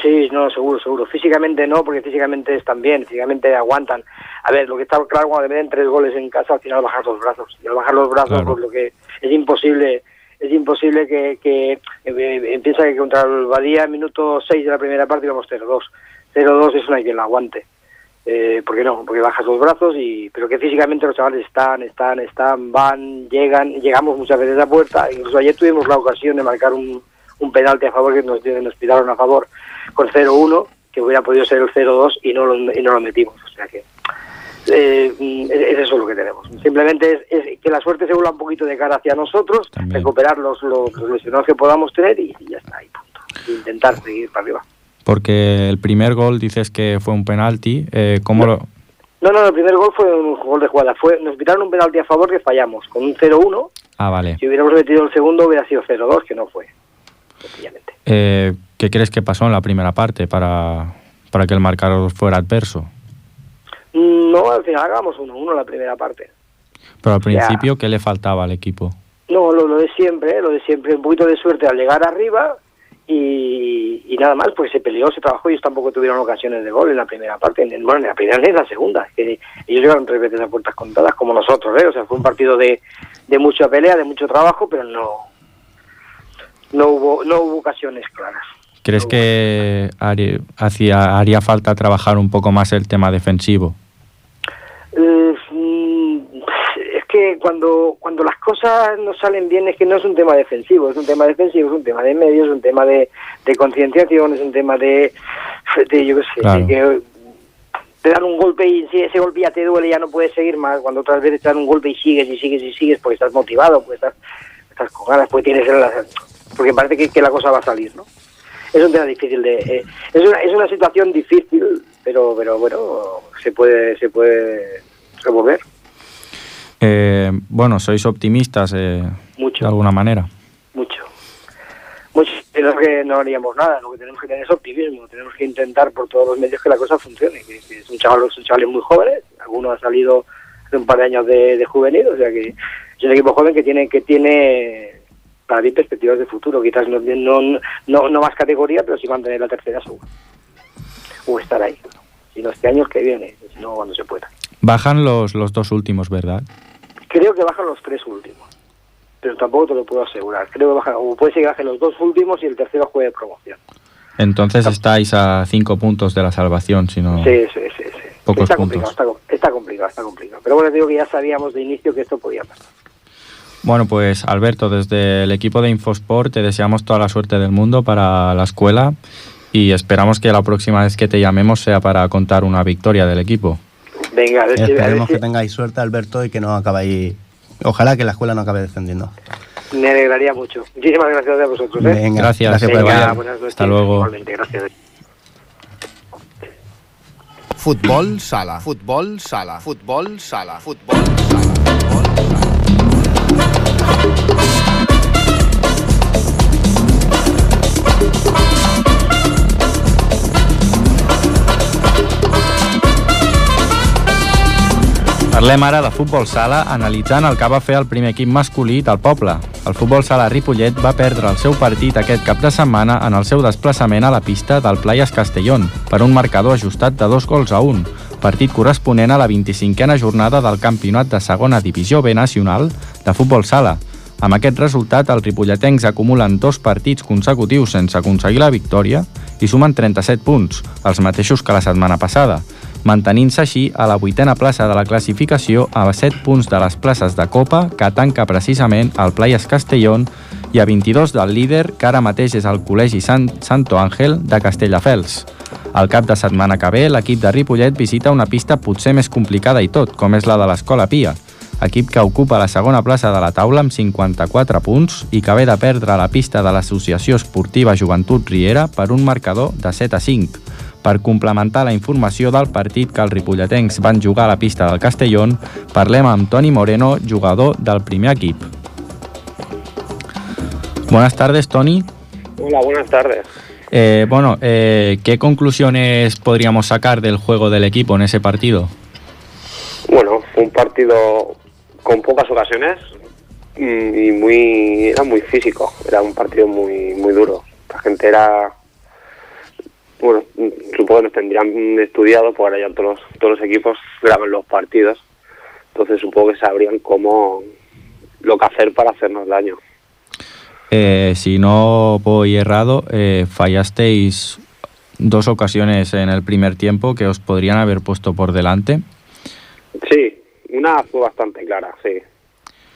Sí, no, seguro, seguro. Físicamente no, porque físicamente están bien, físicamente aguantan. A ver, lo que está claro cuando te meten tres goles en casa, al final bajas los brazos. Y al bajar los brazos, Claro. pues lo que es imposible, es imposible que, que eh, eh, piensa que contra el Badía, minuto 6 de la primera parte, íbamos 0-2. 0-2 es una quien la aguante. Eh, ¿Por qué no? Porque bajas los brazos, y pero que físicamente los chavales están, están, están, van, llegan, llegamos muchas veces a puerta. Incluso ayer tuvimos la ocasión de marcar un, un penalti a favor que nos, nos pitaron a favor con 0-1, que hubiera podido ser el 0-2 y no lo, y no lo metimos. O sea que eh, mm, es, es eso lo que tenemos. Simplemente es, es que la suerte se vuelva un poquito de cara hacia nosotros, También. recuperar los, los, los lesionados que podamos tener y, y ya está, y punto. E intentar seguir para arriba. Porque el primer gol dices que fue un penalti. eh, ¿Cómo lo...? No, no, el primer gol fue un gol de jugada. Fue, nos pitaron un penalti a favor que fallamos con un 0-1. Ah, vale. Si hubiéramos metido el segundo hubiera sido 0-2, que no fue. Sencillamente. Eh, ¿Qué crees que pasó en la primera parte para, para que el marcador fuera adverso? Mm, No, al final hagamos 1-1 la primera parte. Pero al principio, ¿qué le faltaba al equipo? No, lo, lo de siempre, ¿eh? lo de siempre, un poquito de suerte al llegar arriba y, y nada más, pues se peleó, se trabajó y ellos tampoco tuvieron ocasiones de gol en la primera parte, en, bueno, en la primera ni en la segunda, que ellos llegaron tres veces a puertas contadas como nosotros, ¿eh? o sea, fue un partido de, de mucha pelea, de mucho trabajo, pero no no hubo no hubo ocasiones claras. ¿Crees que haría, hacía, haría falta trabajar un poco más el tema defensivo? Eh, es que cuando cuando las cosas no salen bien es que no es un tema defensivo, es un tema defensivo, es un tema de medios, es un tema de, de concienciación, es un tema de, de yo qué sé, Claro. de que te dan un golpe y si ese golpe ya te duele ya no puedes seguir más, cuando otras veces te dan un golpe y sigues y sigues y sigues porque estás motivado, porque estás, estás con ganas, porque tienes la, porque parece que, que la cosa va a salir, ¿no? Es un tema difícil de, eh, es una es una situación difícil, pero pero bueno se puede se puede revolver Eh, bueno, sois optimistas eh, mucho. de alguna manera. mucho. Mucho. que no haríamos nada, lo que tenemos que tener es optimismo, tenemos que intentar por todos los medios que la cosa funcione, que, que son chavales muy jóvenes, algunos han salido hace un par de años de, de juvenil, o sea que es un equipo joven que tiene que tiene para mí perspectivas de futuro, quizás no, no, no, no más categoría, pero sí mantener la tercera seguro, o estar ahí, si no este año que viene, si no cuando se pueda. Bajan los, los dos últimos, ¿verdad? Creo que bajan los tres últimos, pero tampoco te lo puedo asegurar. Creo que bajan, o puede ser que bajen los dos últimos y el tercero juegue de promoción. Entonces estáis a cinco puntos de la salvación, si no... Sí, sí, sí. sí. Pocos está, puntos. complicado, está, está complicado, está complicado. Pero bueno, digo que ya sabíamos de inicio que esto podía pasar. Bueno, pues Alberto, desde el equipo de Infosport te deseamos toda la suerte del mundo para la escuela y esperamos que la próxima vez que te llamemos sea para contar una victoria del equipo. Venga, a ver si- a ver Esperemos si- que tengáis suerte, Alberto, y que no acabéis... Ojalá que la escuela no acabe descendiendo. me alegraría mucho. Muchísimas gracias a vosotros. ¿eh? Venga, Gracias. gracias por Venga, noches. Hasta luego. Gracias. Futbol sala. Futbol sala. Futbol sala. Futbol sala. Parlem ara de futbol sala analitzant el que va fer el primer equip masculí del poble. El futbol sala Ripollet va perdre el seu partit aquest cap de setmana en el seu desplaçament a la pista del Playas Castellón per un marcador ajustat de dos gols a un, partit corresponent a la 25a jornada del campionat de segona divisió B nacional de futbol sala. Amb aquest resultat, els ripolletens acumulen dos partits consecutius sense aconseguir la victòria i sumen 37 punts, els mateixos que la setmana passada, mantenint-se així a la vuitena plaça de la classificació a 7 punts de les places de Copa que tanca precisament el Playas Castellón i a 22 del líder que ara mateix és el Col·legi Sant Santo Ángel de Castelldefels. El cap de setmana que ve, l'equip de Ripollet visita una pista potser més complicada i tot, com és la de l'Escola Pia, equip que ocupa la segona plaça de la taula amb 54 punts i que ve de perdre la pista de l'Associació Esportiva Joventut Riera per un marcador de 7 a 5. Per complementar la informació del partit que els ripolletens van jugar a la pista del Castellón, parlem amb Toni Moreno, jugador del primer equip. Buenas tardes, Toni. Hola, buenas tardes. Eh, bueno, eh, ¿qué conclusiones podríamos sacar del juego del equipo en ese partido? Bueno, fue un partido con pocas ocasiones mm, y muy era muy físico, era un partido muy muy duro. La gente era bueno, supongo que nos tendrían estudiado, porque ahora ya todos todos los equipos graban los partidos, entonces supongo que sabrían cómo lo que hacer para hacernos daño. Eh, si no voy errado, eh, fallasteis dos ocasiones en el primer tiempo que os podrían haber puesto por delante. Sí, una fue bastante clara, sí.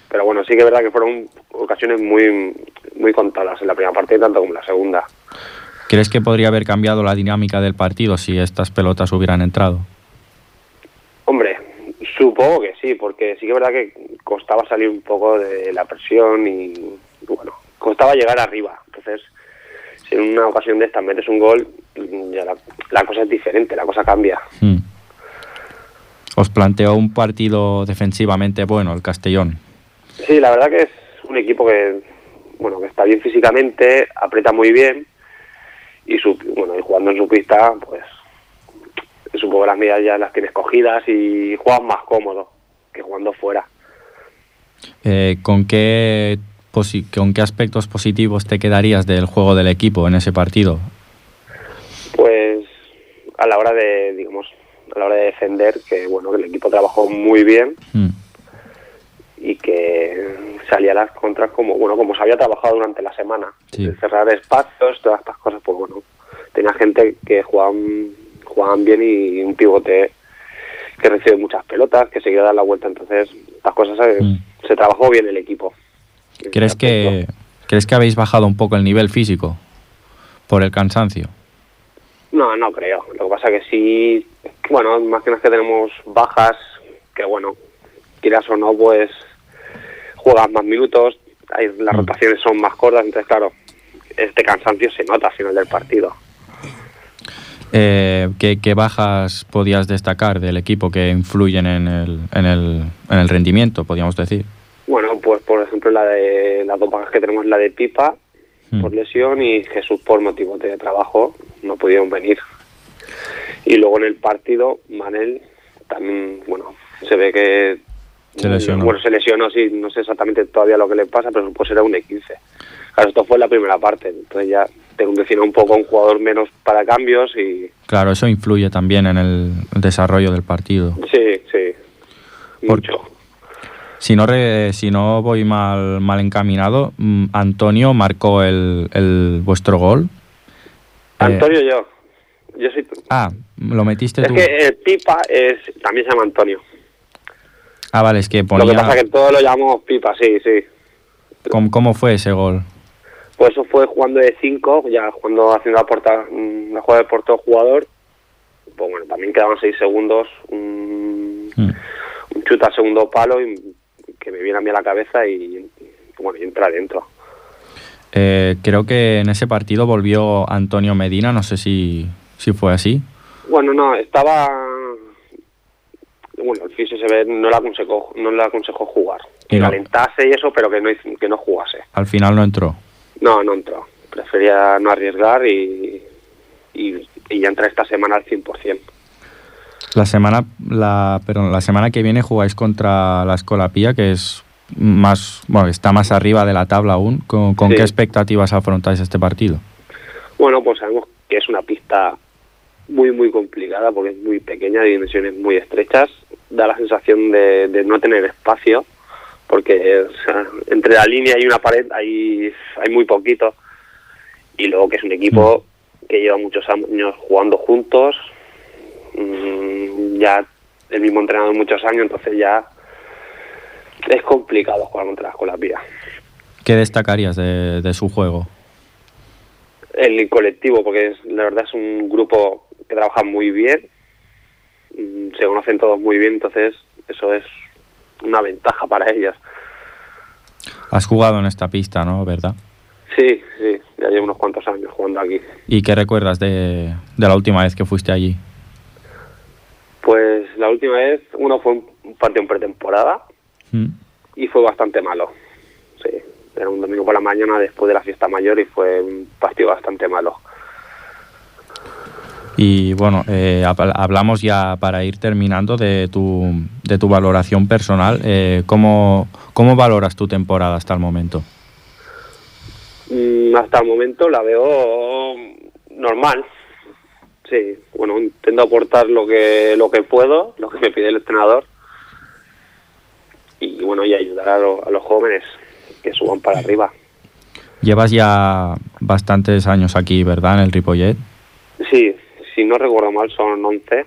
Pero bueno, sí que es verdad que fueron ocasiones muy muy contadas en la primera parte tanto como en la segunda. ¿Crees que podría haber cambiado la dinámica del partido si estas pelotas hubieran entrado? Hombre, supongo que sí, porque sí que es verdad que costaba salir un poco de la presión y, y bueno, costaba llegar arriba. Entonces, si en una ocasión de estas metes un gol, ya la, la cosa es diferente, la cosa cambia. Hmm. Os planteó un partido defensivamente bueno el Castellón. Sí, la verdad que es un equipo que, bueno, que está bien físicamente, aprieta muy bien y su, bueno, y jugando en su pista, pues supongo que las medidas ya las tienes cogidas y juegas más cómodo que jugando fuera. Eh, ¿con, qué ¿Con qué aspectos positivos te quedarías del juego del equipo en ese partido? Pues a la hora de, digamos, a la hora de defender, que bueno, que el equipo trabajó muy bien Hmm. y que salía a las contras como, bueno, como se había trabajado durante la semana. Sí. Cerrar espacios, todas estas cosas, pues bueno, tenía gente que jugaban, jugaban bien y un pivote que recibe muchas pelotas, que se quiere dar la vuelta, entonces estas cosas se, Mm. se trabajó bien el equipo. ¿Crees que, ¿Crees que habéis bajado un poco el nivel físico por el cansancio? No, no creo. Lo que pasa que sí, bueno, más que nada que tenemos bajas, que bueno, quieras o no, pues juegas más minutos, hay, las Mm. rotaciones son más cortas, entonces claro, este cansancio se nota al final del partido. Eh, ¿qué, qué bajas podías destacar del equipo que influyen en el, en el, en el rendimiento, podríamos decir? Pues por ejemplo la de las dos bajas que tenemos, la de Pipa mm. por lesión y Jesús por motivo de trabajo no pudieron venir. Y luego en el partido, Manel también, bueno, se ve que se lesionó. Bueno, se lesionó, sí, no sé exactamente todavía lo que le pasa, pero pues era un E15. Claro, esto fue la primera parte, entonces ya te condicionó un poco un jugador menos para cambios y... Claro, eso influye también en el desarrollo del partido. Sí, sí, mucho. Si no, re, si no voy mal, mal encaminado, mm, Antonio marcó el, el vuestro gol. Antonio yo. Yo soy... Ah, lo metiste Es tú. que el Pipa es, también se llama Antonio. Ah, vale, es que Lo ponía... que pasa es que todos lo llamamos Pipa, sí, sí. ¿Cómo, cómo fue ese gol? Pues eso fue jugando de 5, ya jugando haciendo la, porta, mm, la jugada de portero jugador. Pues bueno, también quedaban 6 segundos, un, Mm. un chute al segundo palo y que me viene a mí a la cabeza y, y, bueno, y entra adentro. Eh, creo que en ese partido volvió Antonio Medina, no sé si, si fue así. Bueno, no, estaba... Bueno, el fisio se ve, no le aconsejó, no le aconsejó jugar. Que no. calentase y eso, pero que no, que no jugase. Al final no entró. No, no entró. Prefería no arriesgar y, y, y ya entrar esta semana al 100%. La semana, la, perdón, la semana que viene jugáis contra la Escolapía, que es más, bueno, está más arriba de la tabla aún. ¿Con, con Sí. qué expectativas afrontáis este partido? Bueno, pues sabemos que es una pista muy, muy complicada porque es muy pequeña, de dimensiones muy estrechas. Da la sensación de, de no tener espacio porque o sea, entre la línea y una pared hay, hay muy poquito. Y luego que es un equipo que lleva muchos años jugando juntos, mm, ya el mismo entrenador muchos años, entonces ya es complicado jugar contra la Escolapía. ¿Qué destacarías de, de su juego? el colectivo, porque es, la verdad es un grupo que trabaja muy bien, mm, se conocen todos muy bien, entonces eso es una ventaja para ellas. Has jugado en esta pista, ¿no? ¿Verdad? Sí, sí, ya llevo unos cuantos años jugando aquí. ¿Y qué recuerdas de, de la última vez que fuiste allí? Pues la última vez, uno fue un en pretemporada ¿Mm? y fue bastante malo. Sí, era un domingo por la mañana después de la fiesta mayor y fue un partido bastante malo. Y bueno, eh, hab- hablamos ya para ir terminando de tu, de tu valoración personal. Eh, ¿cómo, ¿Cómo valoras tu temporada hasta el momento? Mm, hasta el momento la veo normal. Sí, bueno, intento aportar lo que lo que puedo, lo que me pide el entrenador y bueno, y ayudar a, lo- a los jóvenes que suban para arriba. Llevas ya bastantes años aquí, ¿verdad? En el Ripollet. Sí, si no recuerdo mal son 11,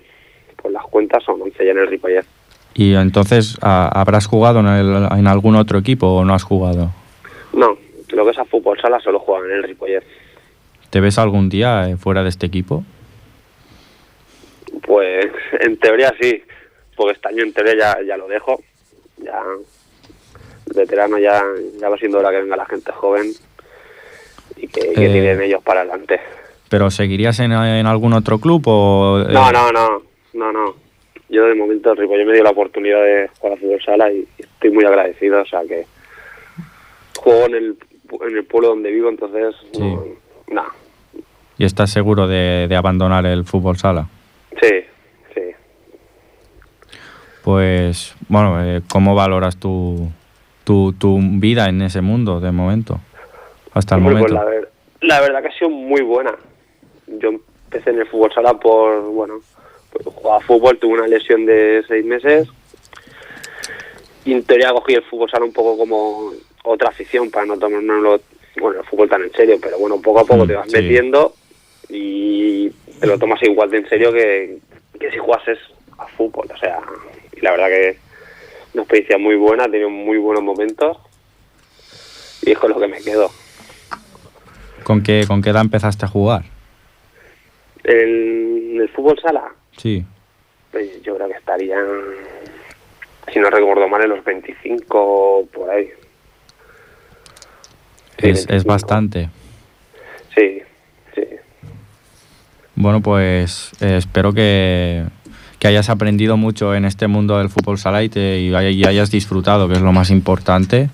por las cuentas son 11 ya en el Ripollet. Y entonces, ¿ha- ¿habrás jugado en, el- en algún otro equipo o no has jugado? No, lo que es a fútbol sala solo juegan en el Ripollet. ¿Te ves algún día eh, fuera de este equipo? Pues en teoría sí, porque este año en teoría ya, ya lo dejo. Ya veterano ya, ya va siendo hora que venga la gente joven y que, que Eh. tiren ellos para adelante. ¿Pero seguirías en, en algún otro club o...? eh, No, no, no, no, no. Yo de momento el Ripollet me dio la oportunidad de jugar a fútbol sala y estoy muy agradecido, o sea que juego en el, en el pueblo donde vivo, entonces no, no. ¿Y estás seguro de, de abandonar el fútbol sala? Sí, sí. Pues, bueno, eh, ¿cómo valoras tu, tu, tu vida en ese mundo de momento? Hasta el pues momento. la, ver- la verdad que ha sido muy buena. Yo empecé en el fútbol sala por, bueno, pues jugaba fútbol, tuve una lesión de seis meses. Y en teoría cogí el fútbol sala un poco como otra afición para no tomármelo, bueno, el fútbol tan en serio, pero bueno, poco a poco Mm, te vas sí. metiendo y te lo tomas igual de en serio que, que si jugases a fútbol. O sea, y la verdad que una experiencia muy buena, he tenido muy buenos momentos y es con lo que me quedo. ¿Con qué, ¿Con qué edad empezaste a jugar? En el fútbol sala, Sí. pues yo creo que estarían, si no recuerdo mal, en los 25 por ahí. Sí, Es, es 25. bastante. Sí, sí. Bueno, pues eh, espero que, que hayas aprendido mucho en este mundo del fútbol sala y, te, y hay- y hayas disfrutado, que es lo más importante.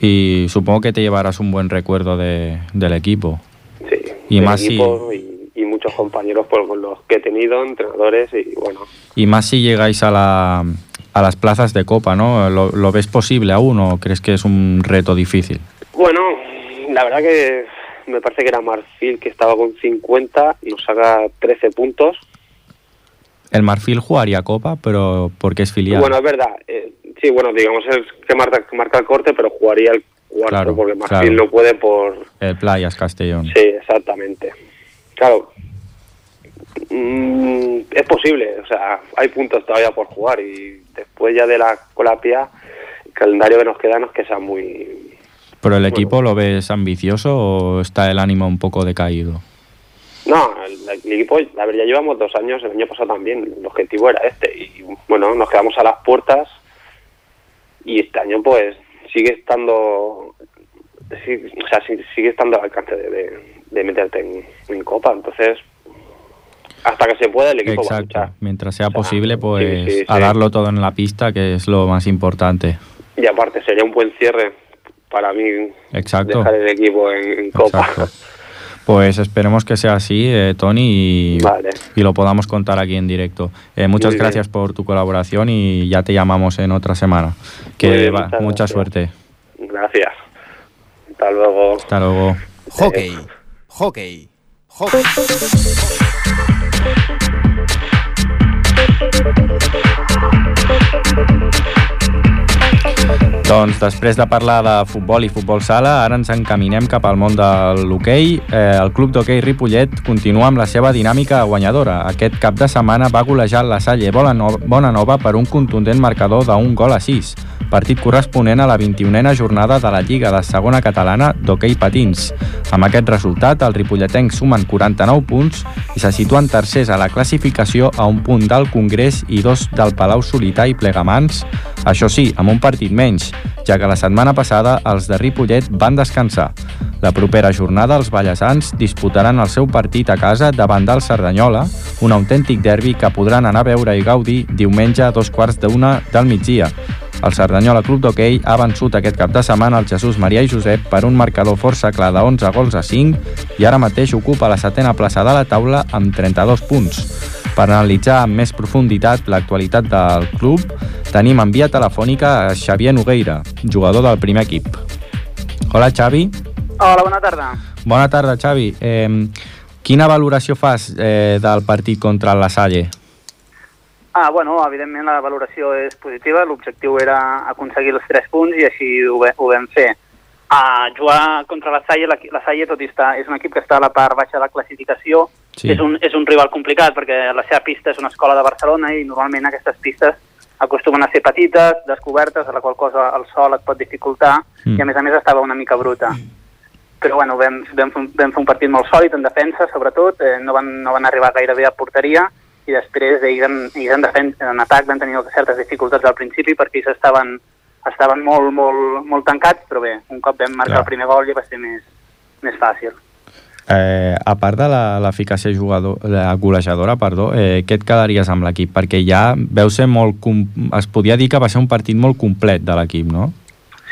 Y supongo que te llevarás un buen recuerdo de, del equipo. sí. Y del más si- equipo y, y muchos compañeros pues, con los que he tenido, entrenadores y bueno. Y más si llegáis a, la, a las plazas de Copa, ¿no? ¿Lo, lo ves posible aún o crees que es un reto difícil? Bueno, la verdad que me parece que era Marfil que estaba con 50, nos saca 13 puntos. El Marfil jugaría Copa, pero porque es filial. Bueno, es verdad. eh, sí, bueno, digamos es que marca, el corte, pero jugaría el cuarto Claro, porque Marfil claro. no puede por... El Playas Castellón. Sí, exactamente. Claro, mm, es posible, o sea, hay puntos todavía por jugar y después ya de la colapia, el calendario que nos queda no es que sea muy... ¿Pero el equipo lo ves ambicioso o está el ánimo un poco decaído? No, el, el equipo, a ver, ya llevamos dos años, el año pasado también, el objetivo era este y bueno, nos quedamos a las puertas y este año pues sigue estando, sí, o sea, sigue estando al alcance de, de- de meterte en, en Copa, entonces hasta que se pueda el equipo va a Exacto. luchar. Mientras sea O sea, posible, pues sí, sí, a darlo todo en la pista, que es lo más importante. Y aparte sería un buen cierre para mí Exacto. dejar el equipo en, en Copa. Exacto. Pues esperemos que sea así, eh, Tony, y, Vale. y lo podamos contar aquí en directo. Eh, muchas Muy bien. gracias por tu colaboración y ya te llamamos en otra semana. Que bien, va, mucha gracias. suerte. Gracias. Hasta luego. Hasta luego. Hockey, hockey, hockey. Doncs després de parlar de futbol i futbol sala, ara ens encaminem cap al món de l'hoquei. Eh, el club d'hoquei Ripollet continua amb la seva dinàmica guanyadora. Aquest cap de setmana va golejar la Salle Bona Nova, per un contundent marcador d'un gol a 6, partit corresponent a la 21a jornada de la Lliga de Segona Catalana d'hoquei patins. Amb aquest resultat, els ripolletencs sumen 49 punts i se situen tercers a la classificació a un punt del Congrés i dos del Palau Solità i Plegamans, això sí, amb un partit menys, ja que la setmana passada els de Ripollet van descansar. La propera jornada els ballesans disputaran el seu partit a casa davant del Cerdanyola, un autèntic derbi que podran anar a veure i gaudir diumenge a dos quarts d'una del migdia. El Cerdanyola Club d'Hockey ha vençut aquest cap de setmana el Jesús Maria i Josep per un marcador força clar de 11 gols a 5 i ara mateix ocupa la setena plaça de la taula amb 32 punts. Per analitzar amb més profunditat l'actualitat del club, tenim en via telefònica a Xavier Nogueira, jugador del primer equip. Hola, Xavi. Hola, bona tarda. Bona tarda, Xavi. Eh, quina valoració fas eh, del partit contra la Salle? Ah, bueno, evidentment la valoració és positiva, l'objectiu era aconseguir els 3 punts i així ho, ho vam fer. A jugar contra la Salle, la, la Salle tot i estar, és un equip que està a la part baixa de la classificació, Sí. és, un, és un rival complicat perquè la seva pista és una escola de Barcelona i normalment aquestes pistes acostumen a ser petites, descobertes, a la qual cosa el sol et pot dificultar Mm. i a més a més estava una mica bruta. Però bueno, vam, vam, fer un- vam fer un partit molt sòlid en defensa, sobretot, eh, no, van, no van arribar gairebé a porteria i després ells en, ells en, defen en atac van tenir certes dificultats al principi perquè ells estaven, estaven molt, molt, molt tancats, però bé, un cop vam marcar Clar. el primer gol ja va ser més, més fàcil. Eh, a part de la- l'eficàcia jugador, la golejadora, perdó, eh, què et quedaries amb l'equip? Perquè ja veu ser molt... Es podia dir que va ser un partit molt complet de l'equip, no?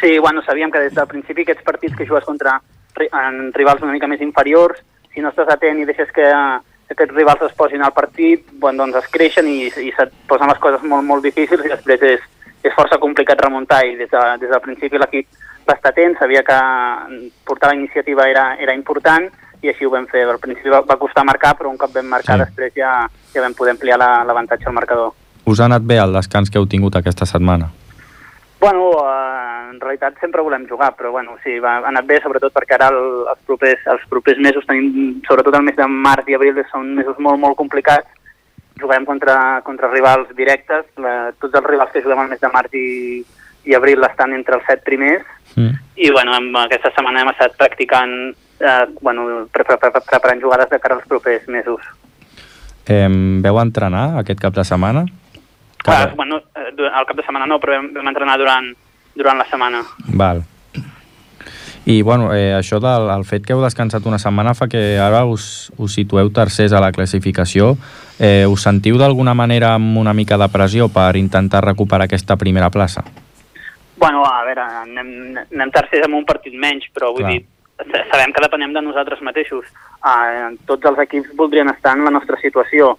Sí, bueno, sabíem que des del principi aquests partits que jugues contra en rivals una mica més inferiors, si no estàs atent i deixes que aquests rivals es posin al partit, bueno, doncs es creixen i, i se't posen les coses molt, molt difícils i després és, és força complicat remuntar i des, de, des del principi l'equip va estar atent, sabia que portar la iniciativa era, era important i així ho vam fer. Al principi va, va costar marcar, però un cop vam marcar Sí. després ja, ja vam poder ampliar la- l'avantatge al marcador. Us ha anat bé el descans que heu tingut aquesta setmana? Bueno, eh, en realitat sempre volem jugar, però bueno, sí, va, ha anat bé, sobretot perquè ara el, els, propers, els propers mesos tenim, sobretot el mes de març i abril, són mesos molt, molt complicats. Jugarem contra, contra rivals directes, la, tots els rivals que juguem al mes de març i, i abril estan entre els set primers, Mm. i bueno, amb aquesta setmana hem estat practicant, eh, bueno, pre pre pre preparant jugades de cara als propers mesos. Eh, veu entrenar aquest cap de setmana? Clar, bueno, eh, al cap de setmana no, però vam, vam entrenar durant, durant la setmana. Val. I bueno, eh, això del el fet que heu descansat una setmana fa que ara us, us situeu tercers a la classificació. Eh, us sentiu d'alguna manera amb una mica de pressió per intentar recuperar aquesta primera plaça? Bueno, a veure, anem, anem tercers amb un partit menys, però vull Clar. dir, sabem que depenem de nosaltres mateixos. Uh, tots els equips voldrien estar en la nostra situació.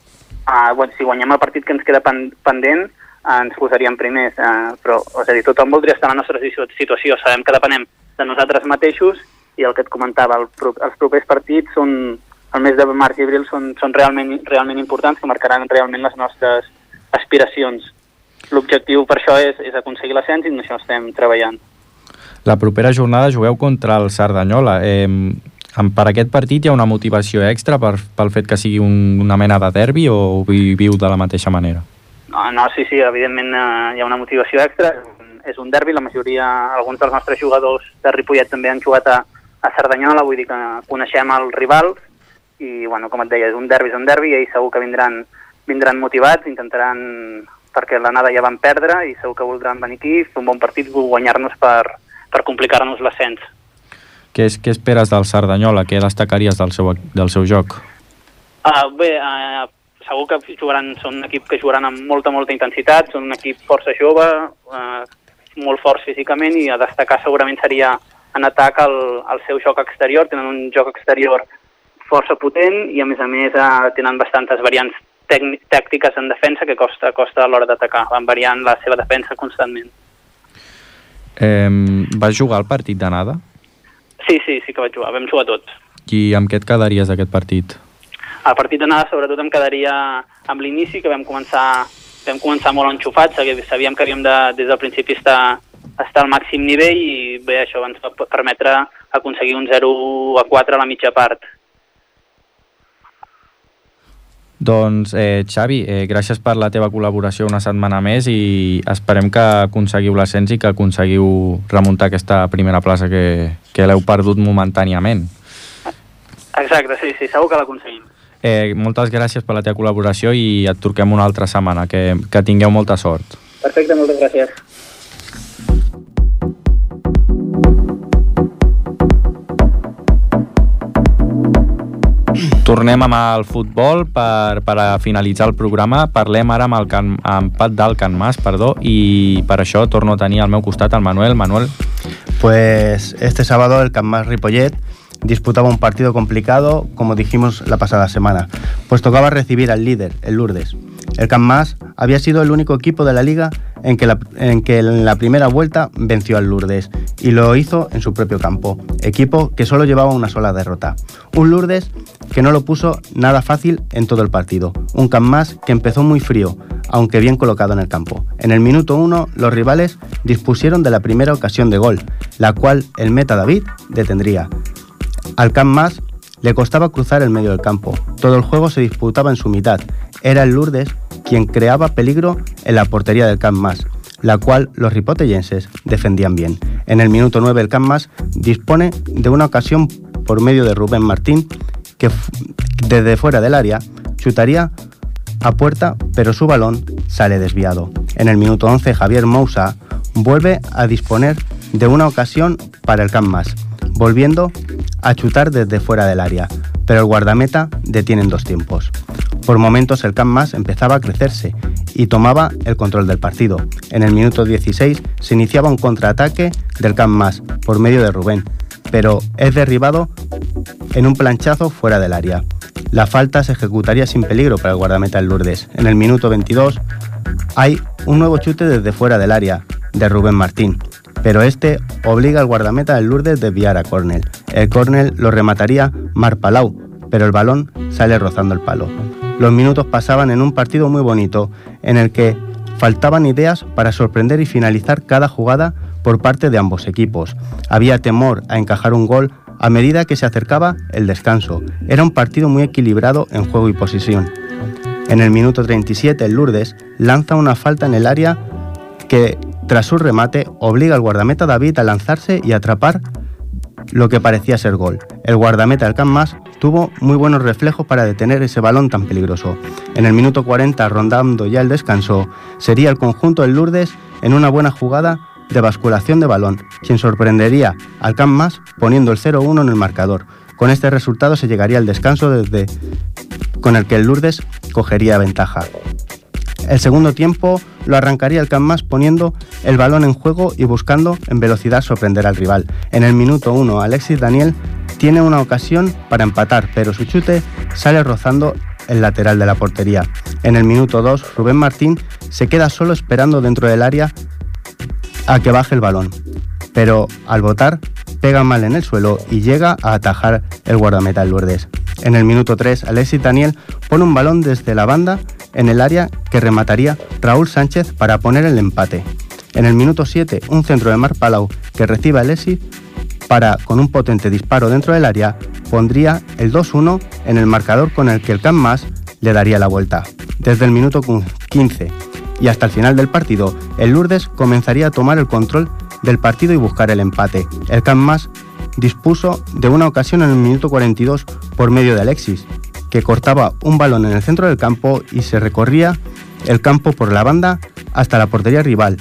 Uh, bueno, si guanyem el partit que ens queda pen pendent, uh, ens posaríem primers, uh, però, és a dir, tothom voldria estar en la nostra situ- situació. Sabem que depenem de nosaltres mateixos i el que et comentava, el, pro- els propers partits són, el mes de març i abril són, són realment, realment importants, que marcaran realment les nostres aspiracions. L'objectiu per això és, és aconseguir l'ascens i en això estem treballant. La propera jornada jugueu contra el Cerdanyola. Eh, per aquest partit hi ha una motivació extra per, pel fet que sigui un, una mena de derbi o viviu de la mateixa manera? No, no sí, sí, evidentment eh, hi ha una motivació extra. És un derbi, la majoria, alguns dels nostres jugadors de Ripollet també han jugat a, a Cerdanyola, vull dir que coneixem els rivals i, bueno, com et deia, és un derbi, és un derbi i ells segur que vindran, vindran motivats, intentaran, perquè l'anada ja van perdre i segur que voldran venir aquí, fer un bon partit, guanyar-nos per, per complicar-nos l'ascens. Què, és, què esperes del Cerdanyola? Què destacaries del seu, del seu joc? Uh, bé, uh, segur que jugaran, són un equip que jugaran amb molta, molta intensitat, són un equip força jove, uh, molt forts físicament i a destacar segurament seria en atac el, el seu joc exterior, tenen un joc exterior força potent i a més a més uh, tenen bastantes variants tàctiques en defensa que costa, costa a l'hora d'atacar, van variant la seva defensa constantment. Eh, vas jugar al partit d'anada? Sí, sí, sí que vaig jugar, vam jugar tots. I amb què et quedaries d'aquest partit? El partit d'anada sobretot em quedaria amb l'inici, que vam començar, vam començar molt enxufats, sabí- sabíem que havíem de, des del principi estar, estar al màxim nivell i bé, això ens va permetre aconseguir un 0 a 4 a la mitja part. Doncs, eh, Xavi, eh, gràcies per la teva col·laboració una setmana més i esperem que aconseguiu l'ascens i que aconseguiu remuntar aquesta primera plaça que, que l'heu perdut momentàniament. Exacte, sí, sí, segur que l'aconseguim. Eh, moltes gràcies per la teva col·laboració i et truquem una altra setmana. Que, que tingueu molta sort. Perfecte, moltes gràcies. Tornem amb el futbol per, per a finalitzar el programa. Parlem ara amb el Can, amb Pat del Can Mas, perdó, i per això torno a tenir al meu costat el Manuel. Manuel, Pues este sábado el Camp Mas Ripollet disputaba un partido complicado, como dijimos la pasada semana, pues tocaba recibir al líder, el Lourdes. El Camp Mas había sido el único equipo de la liga en que, en la primera vuelta venció al Lourdes y lo hizo en su propio campo, equipo que solo llevaba una sola derrota. Un Lourdes que no lo puso nada fácil en todo el partido, un Camp Mas que empezó muy frío, aunque bien colocado en el campo. En el minuto 1 los rivales dispusieron de la primera ocasión de gol, la cual el meta David detendría. Al Camp Mas le costaba cruzar el medio del campo. Todo el juego se disputaba en su mitad. Era el Lourdes quien creaba peligro en la portería del Camp Mas, la cual los ripotellenses defendían bien. En el minuto 9 el Camp Mas dispone de una ocasión por medio de Rubén Martín que desde fuera del área chutaría a puerta, pero su balón sale desviado. En el minuto 11 Javier Moussa vuelve a disponer de una ocasión para el Camp Mas, volviendo a chutar desde fuera del área, pero el guardameta detiene en dos tiempos. Por momentos el Camp Mas empezaba a crecerse y tomaba el control del partido. En el minuto 16 se iniciaba un contraataque del Camp Mas por medio de Rubén, pero es derribado en un planchazo fuera del área. La falta se ejecutaría sin peligro para el guardameta del Lourdes. En el minuto 22 hay un nuevo chute desde fuera del área de Rubén Martín, pero este obliga al guardameta del Lourdes a desviar a córner. El córner lo remataría Mar Palau, pero el balón sale rozando el palo. Los minutos pasaban en un partido muy bonito, en el que faltaban ideas para sorprender y finalizar cada jugada por parte de ambos equipos. Había temor a encajar un gol a medida que se acercaba el descanso. Era un partido muy equilibrado en juego y posición. En el minuto 37 el Lourdes lanza una falta en el área que tras su remate obliga al guardameta David a lanzarse y atrapar lo que parecía ser gol. El guardameta del Camp Mas tuvo muy buenos reflejos para detener ese balón tan peligroso. En el minuto 40, rondando ya el descanso, sería el conjunto del Lourdes en una buena jugada de basculación de balón, quien sorprendería al Camp Mas poniendo el 0-1 en el marcador. Con este resultado se llegaría al descanso desde con el que el Lourdes cogería ventaja. El segundo tiempo lo arrancaría el Camp Mas poniendo el balón en juego y buscando en velocidad sorprender al rival. En el minuto 1, Alexis Daniel tiene una ocasión para empatar, pero su chute sale rozando el lateral de la portería. En el minuto 2, Rubén Martín se queda solo esperando dentro del área a que baje el balón, pero al botar pega mal en el suelo y llega a atajar el guardameta Lourdes. En el minuto 3, Alexis Daniel pone un balón desde la banda en el área que remataría Raúl Sánchez para poner el empate. En el minuto 7, un centro de Mar Palau que recibe a Alexis para, con un potente disparo dentro del área, pondría el 2-1 en el marcador con el que el Camp Más le daría la vuelta. Desde el minuto 15 y hasta el final del partido, el Lourdes comenzaría a tomar el control del partido y buscar el empate. El Camp Más dispuso de una ocasión en el minuto 42 por medio de Alexis, que cortaba un balón en el centro del campo y se recorría el campo por la banda hasta la portería rival,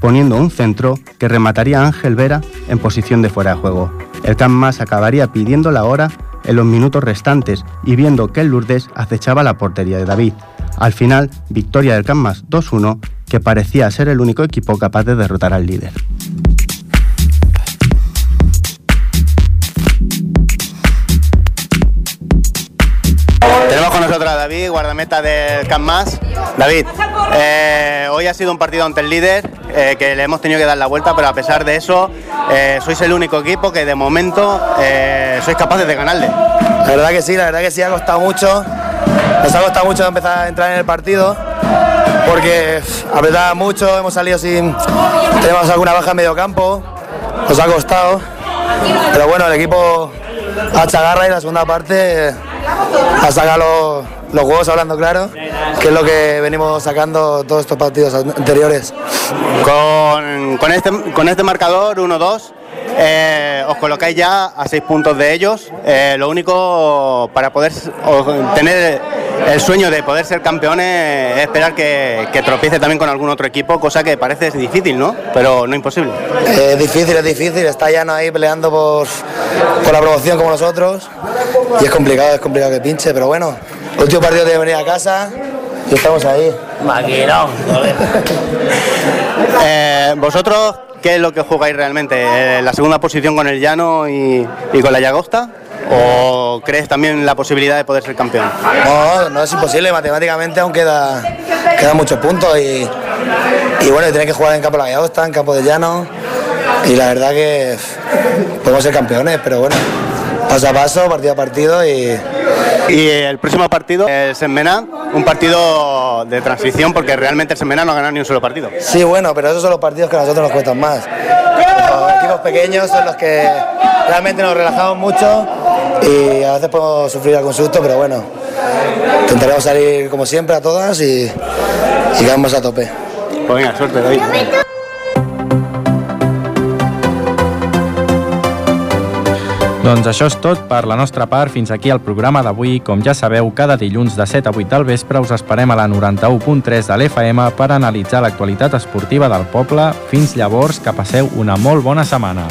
poniendo un centro que remataría a Ángel Vera en posición de fuera de juego. El Camp acabaría pidiendo la hora en los minutos restantes y viendo que el Lourdes acechaba la portería de David. Al final, victoria del Camp Más 2-1, que parecía ser el único equipo capaz de derrotar al líder. David, guardameta del Camp Más. David, eh, hoy ha sido un partido ante el líder eh, que le hemos tenido que dar la vuelta, pero a pesar de eso, eh, sois el único equipo que de momento eh, sois capaces de ganarle. La verdad que sí, la verdad que sí, ha costado mucho. Nos ha costado mucho empezar a entrar en el partido porque apretaba mucho, hemos salido sin. Tenemos alguna baja en medio campo, nos ha costado. Pero bueno, el equipo ha hecho garra y la segunda parte ha sacado los, los huevos hablando claro, que es lo que venimos sacando todos estos partidos anteriores. Con, con este, con este marcador 1-2, eh, os colocáis ya a seis puntos de ellos. Eh, lo único para poder tener el sueño de poder ser campeones es esperar que, que tropiece también con algún otro equipo, cosa que parece difícil, ¿no? Pero no imposible. Es difícil, es difícil, está Llano ahí peleando por, por la promoción como nosotros y es complicado, es complicado que pinche, pero bueno, el último partido tiene que venir a casa y estamos ahí. Maquinón, Eh, ¿Vosotros qué es lo que jugáis realmente? Eh, ¿La segunda posición con el Llano y, y con la Llagosta? ¿O crees también la posibilidad de poder ser campeón? No, no es imposible, matemáticamente aún queda, quedan muchos puntos y, y bueno, tenéis que jugar en campo de la en campo de llano y la verdad que podemos ser campeones, pero bueno, paso a paso, partido a partido y, Y el próximo partido, el Semmena, un partido de transición porque realmente el Semmena no ha ganado ni un solo partido. Sí, bueno, pero esos son los partidos que a nosotros nos cuestan más. Los equipos pequeños son los que realmente nos relajamos mucho y a veces podemos sufrir algún susto, pero bueno, intentaremos salir como siempre a todas y, y quedamos a tope. Pues venga, suerte, David. Doncs això és tot per la nostra part. Fins aquí el programa d'avui. Com ja sabeu, cada dilluns de 7 a 8 del vespre us esperem a la 91.3 de l'FM per analitzar l'actualitat esportiva del poble. Fins llavors, que passeu una molt bona setmana.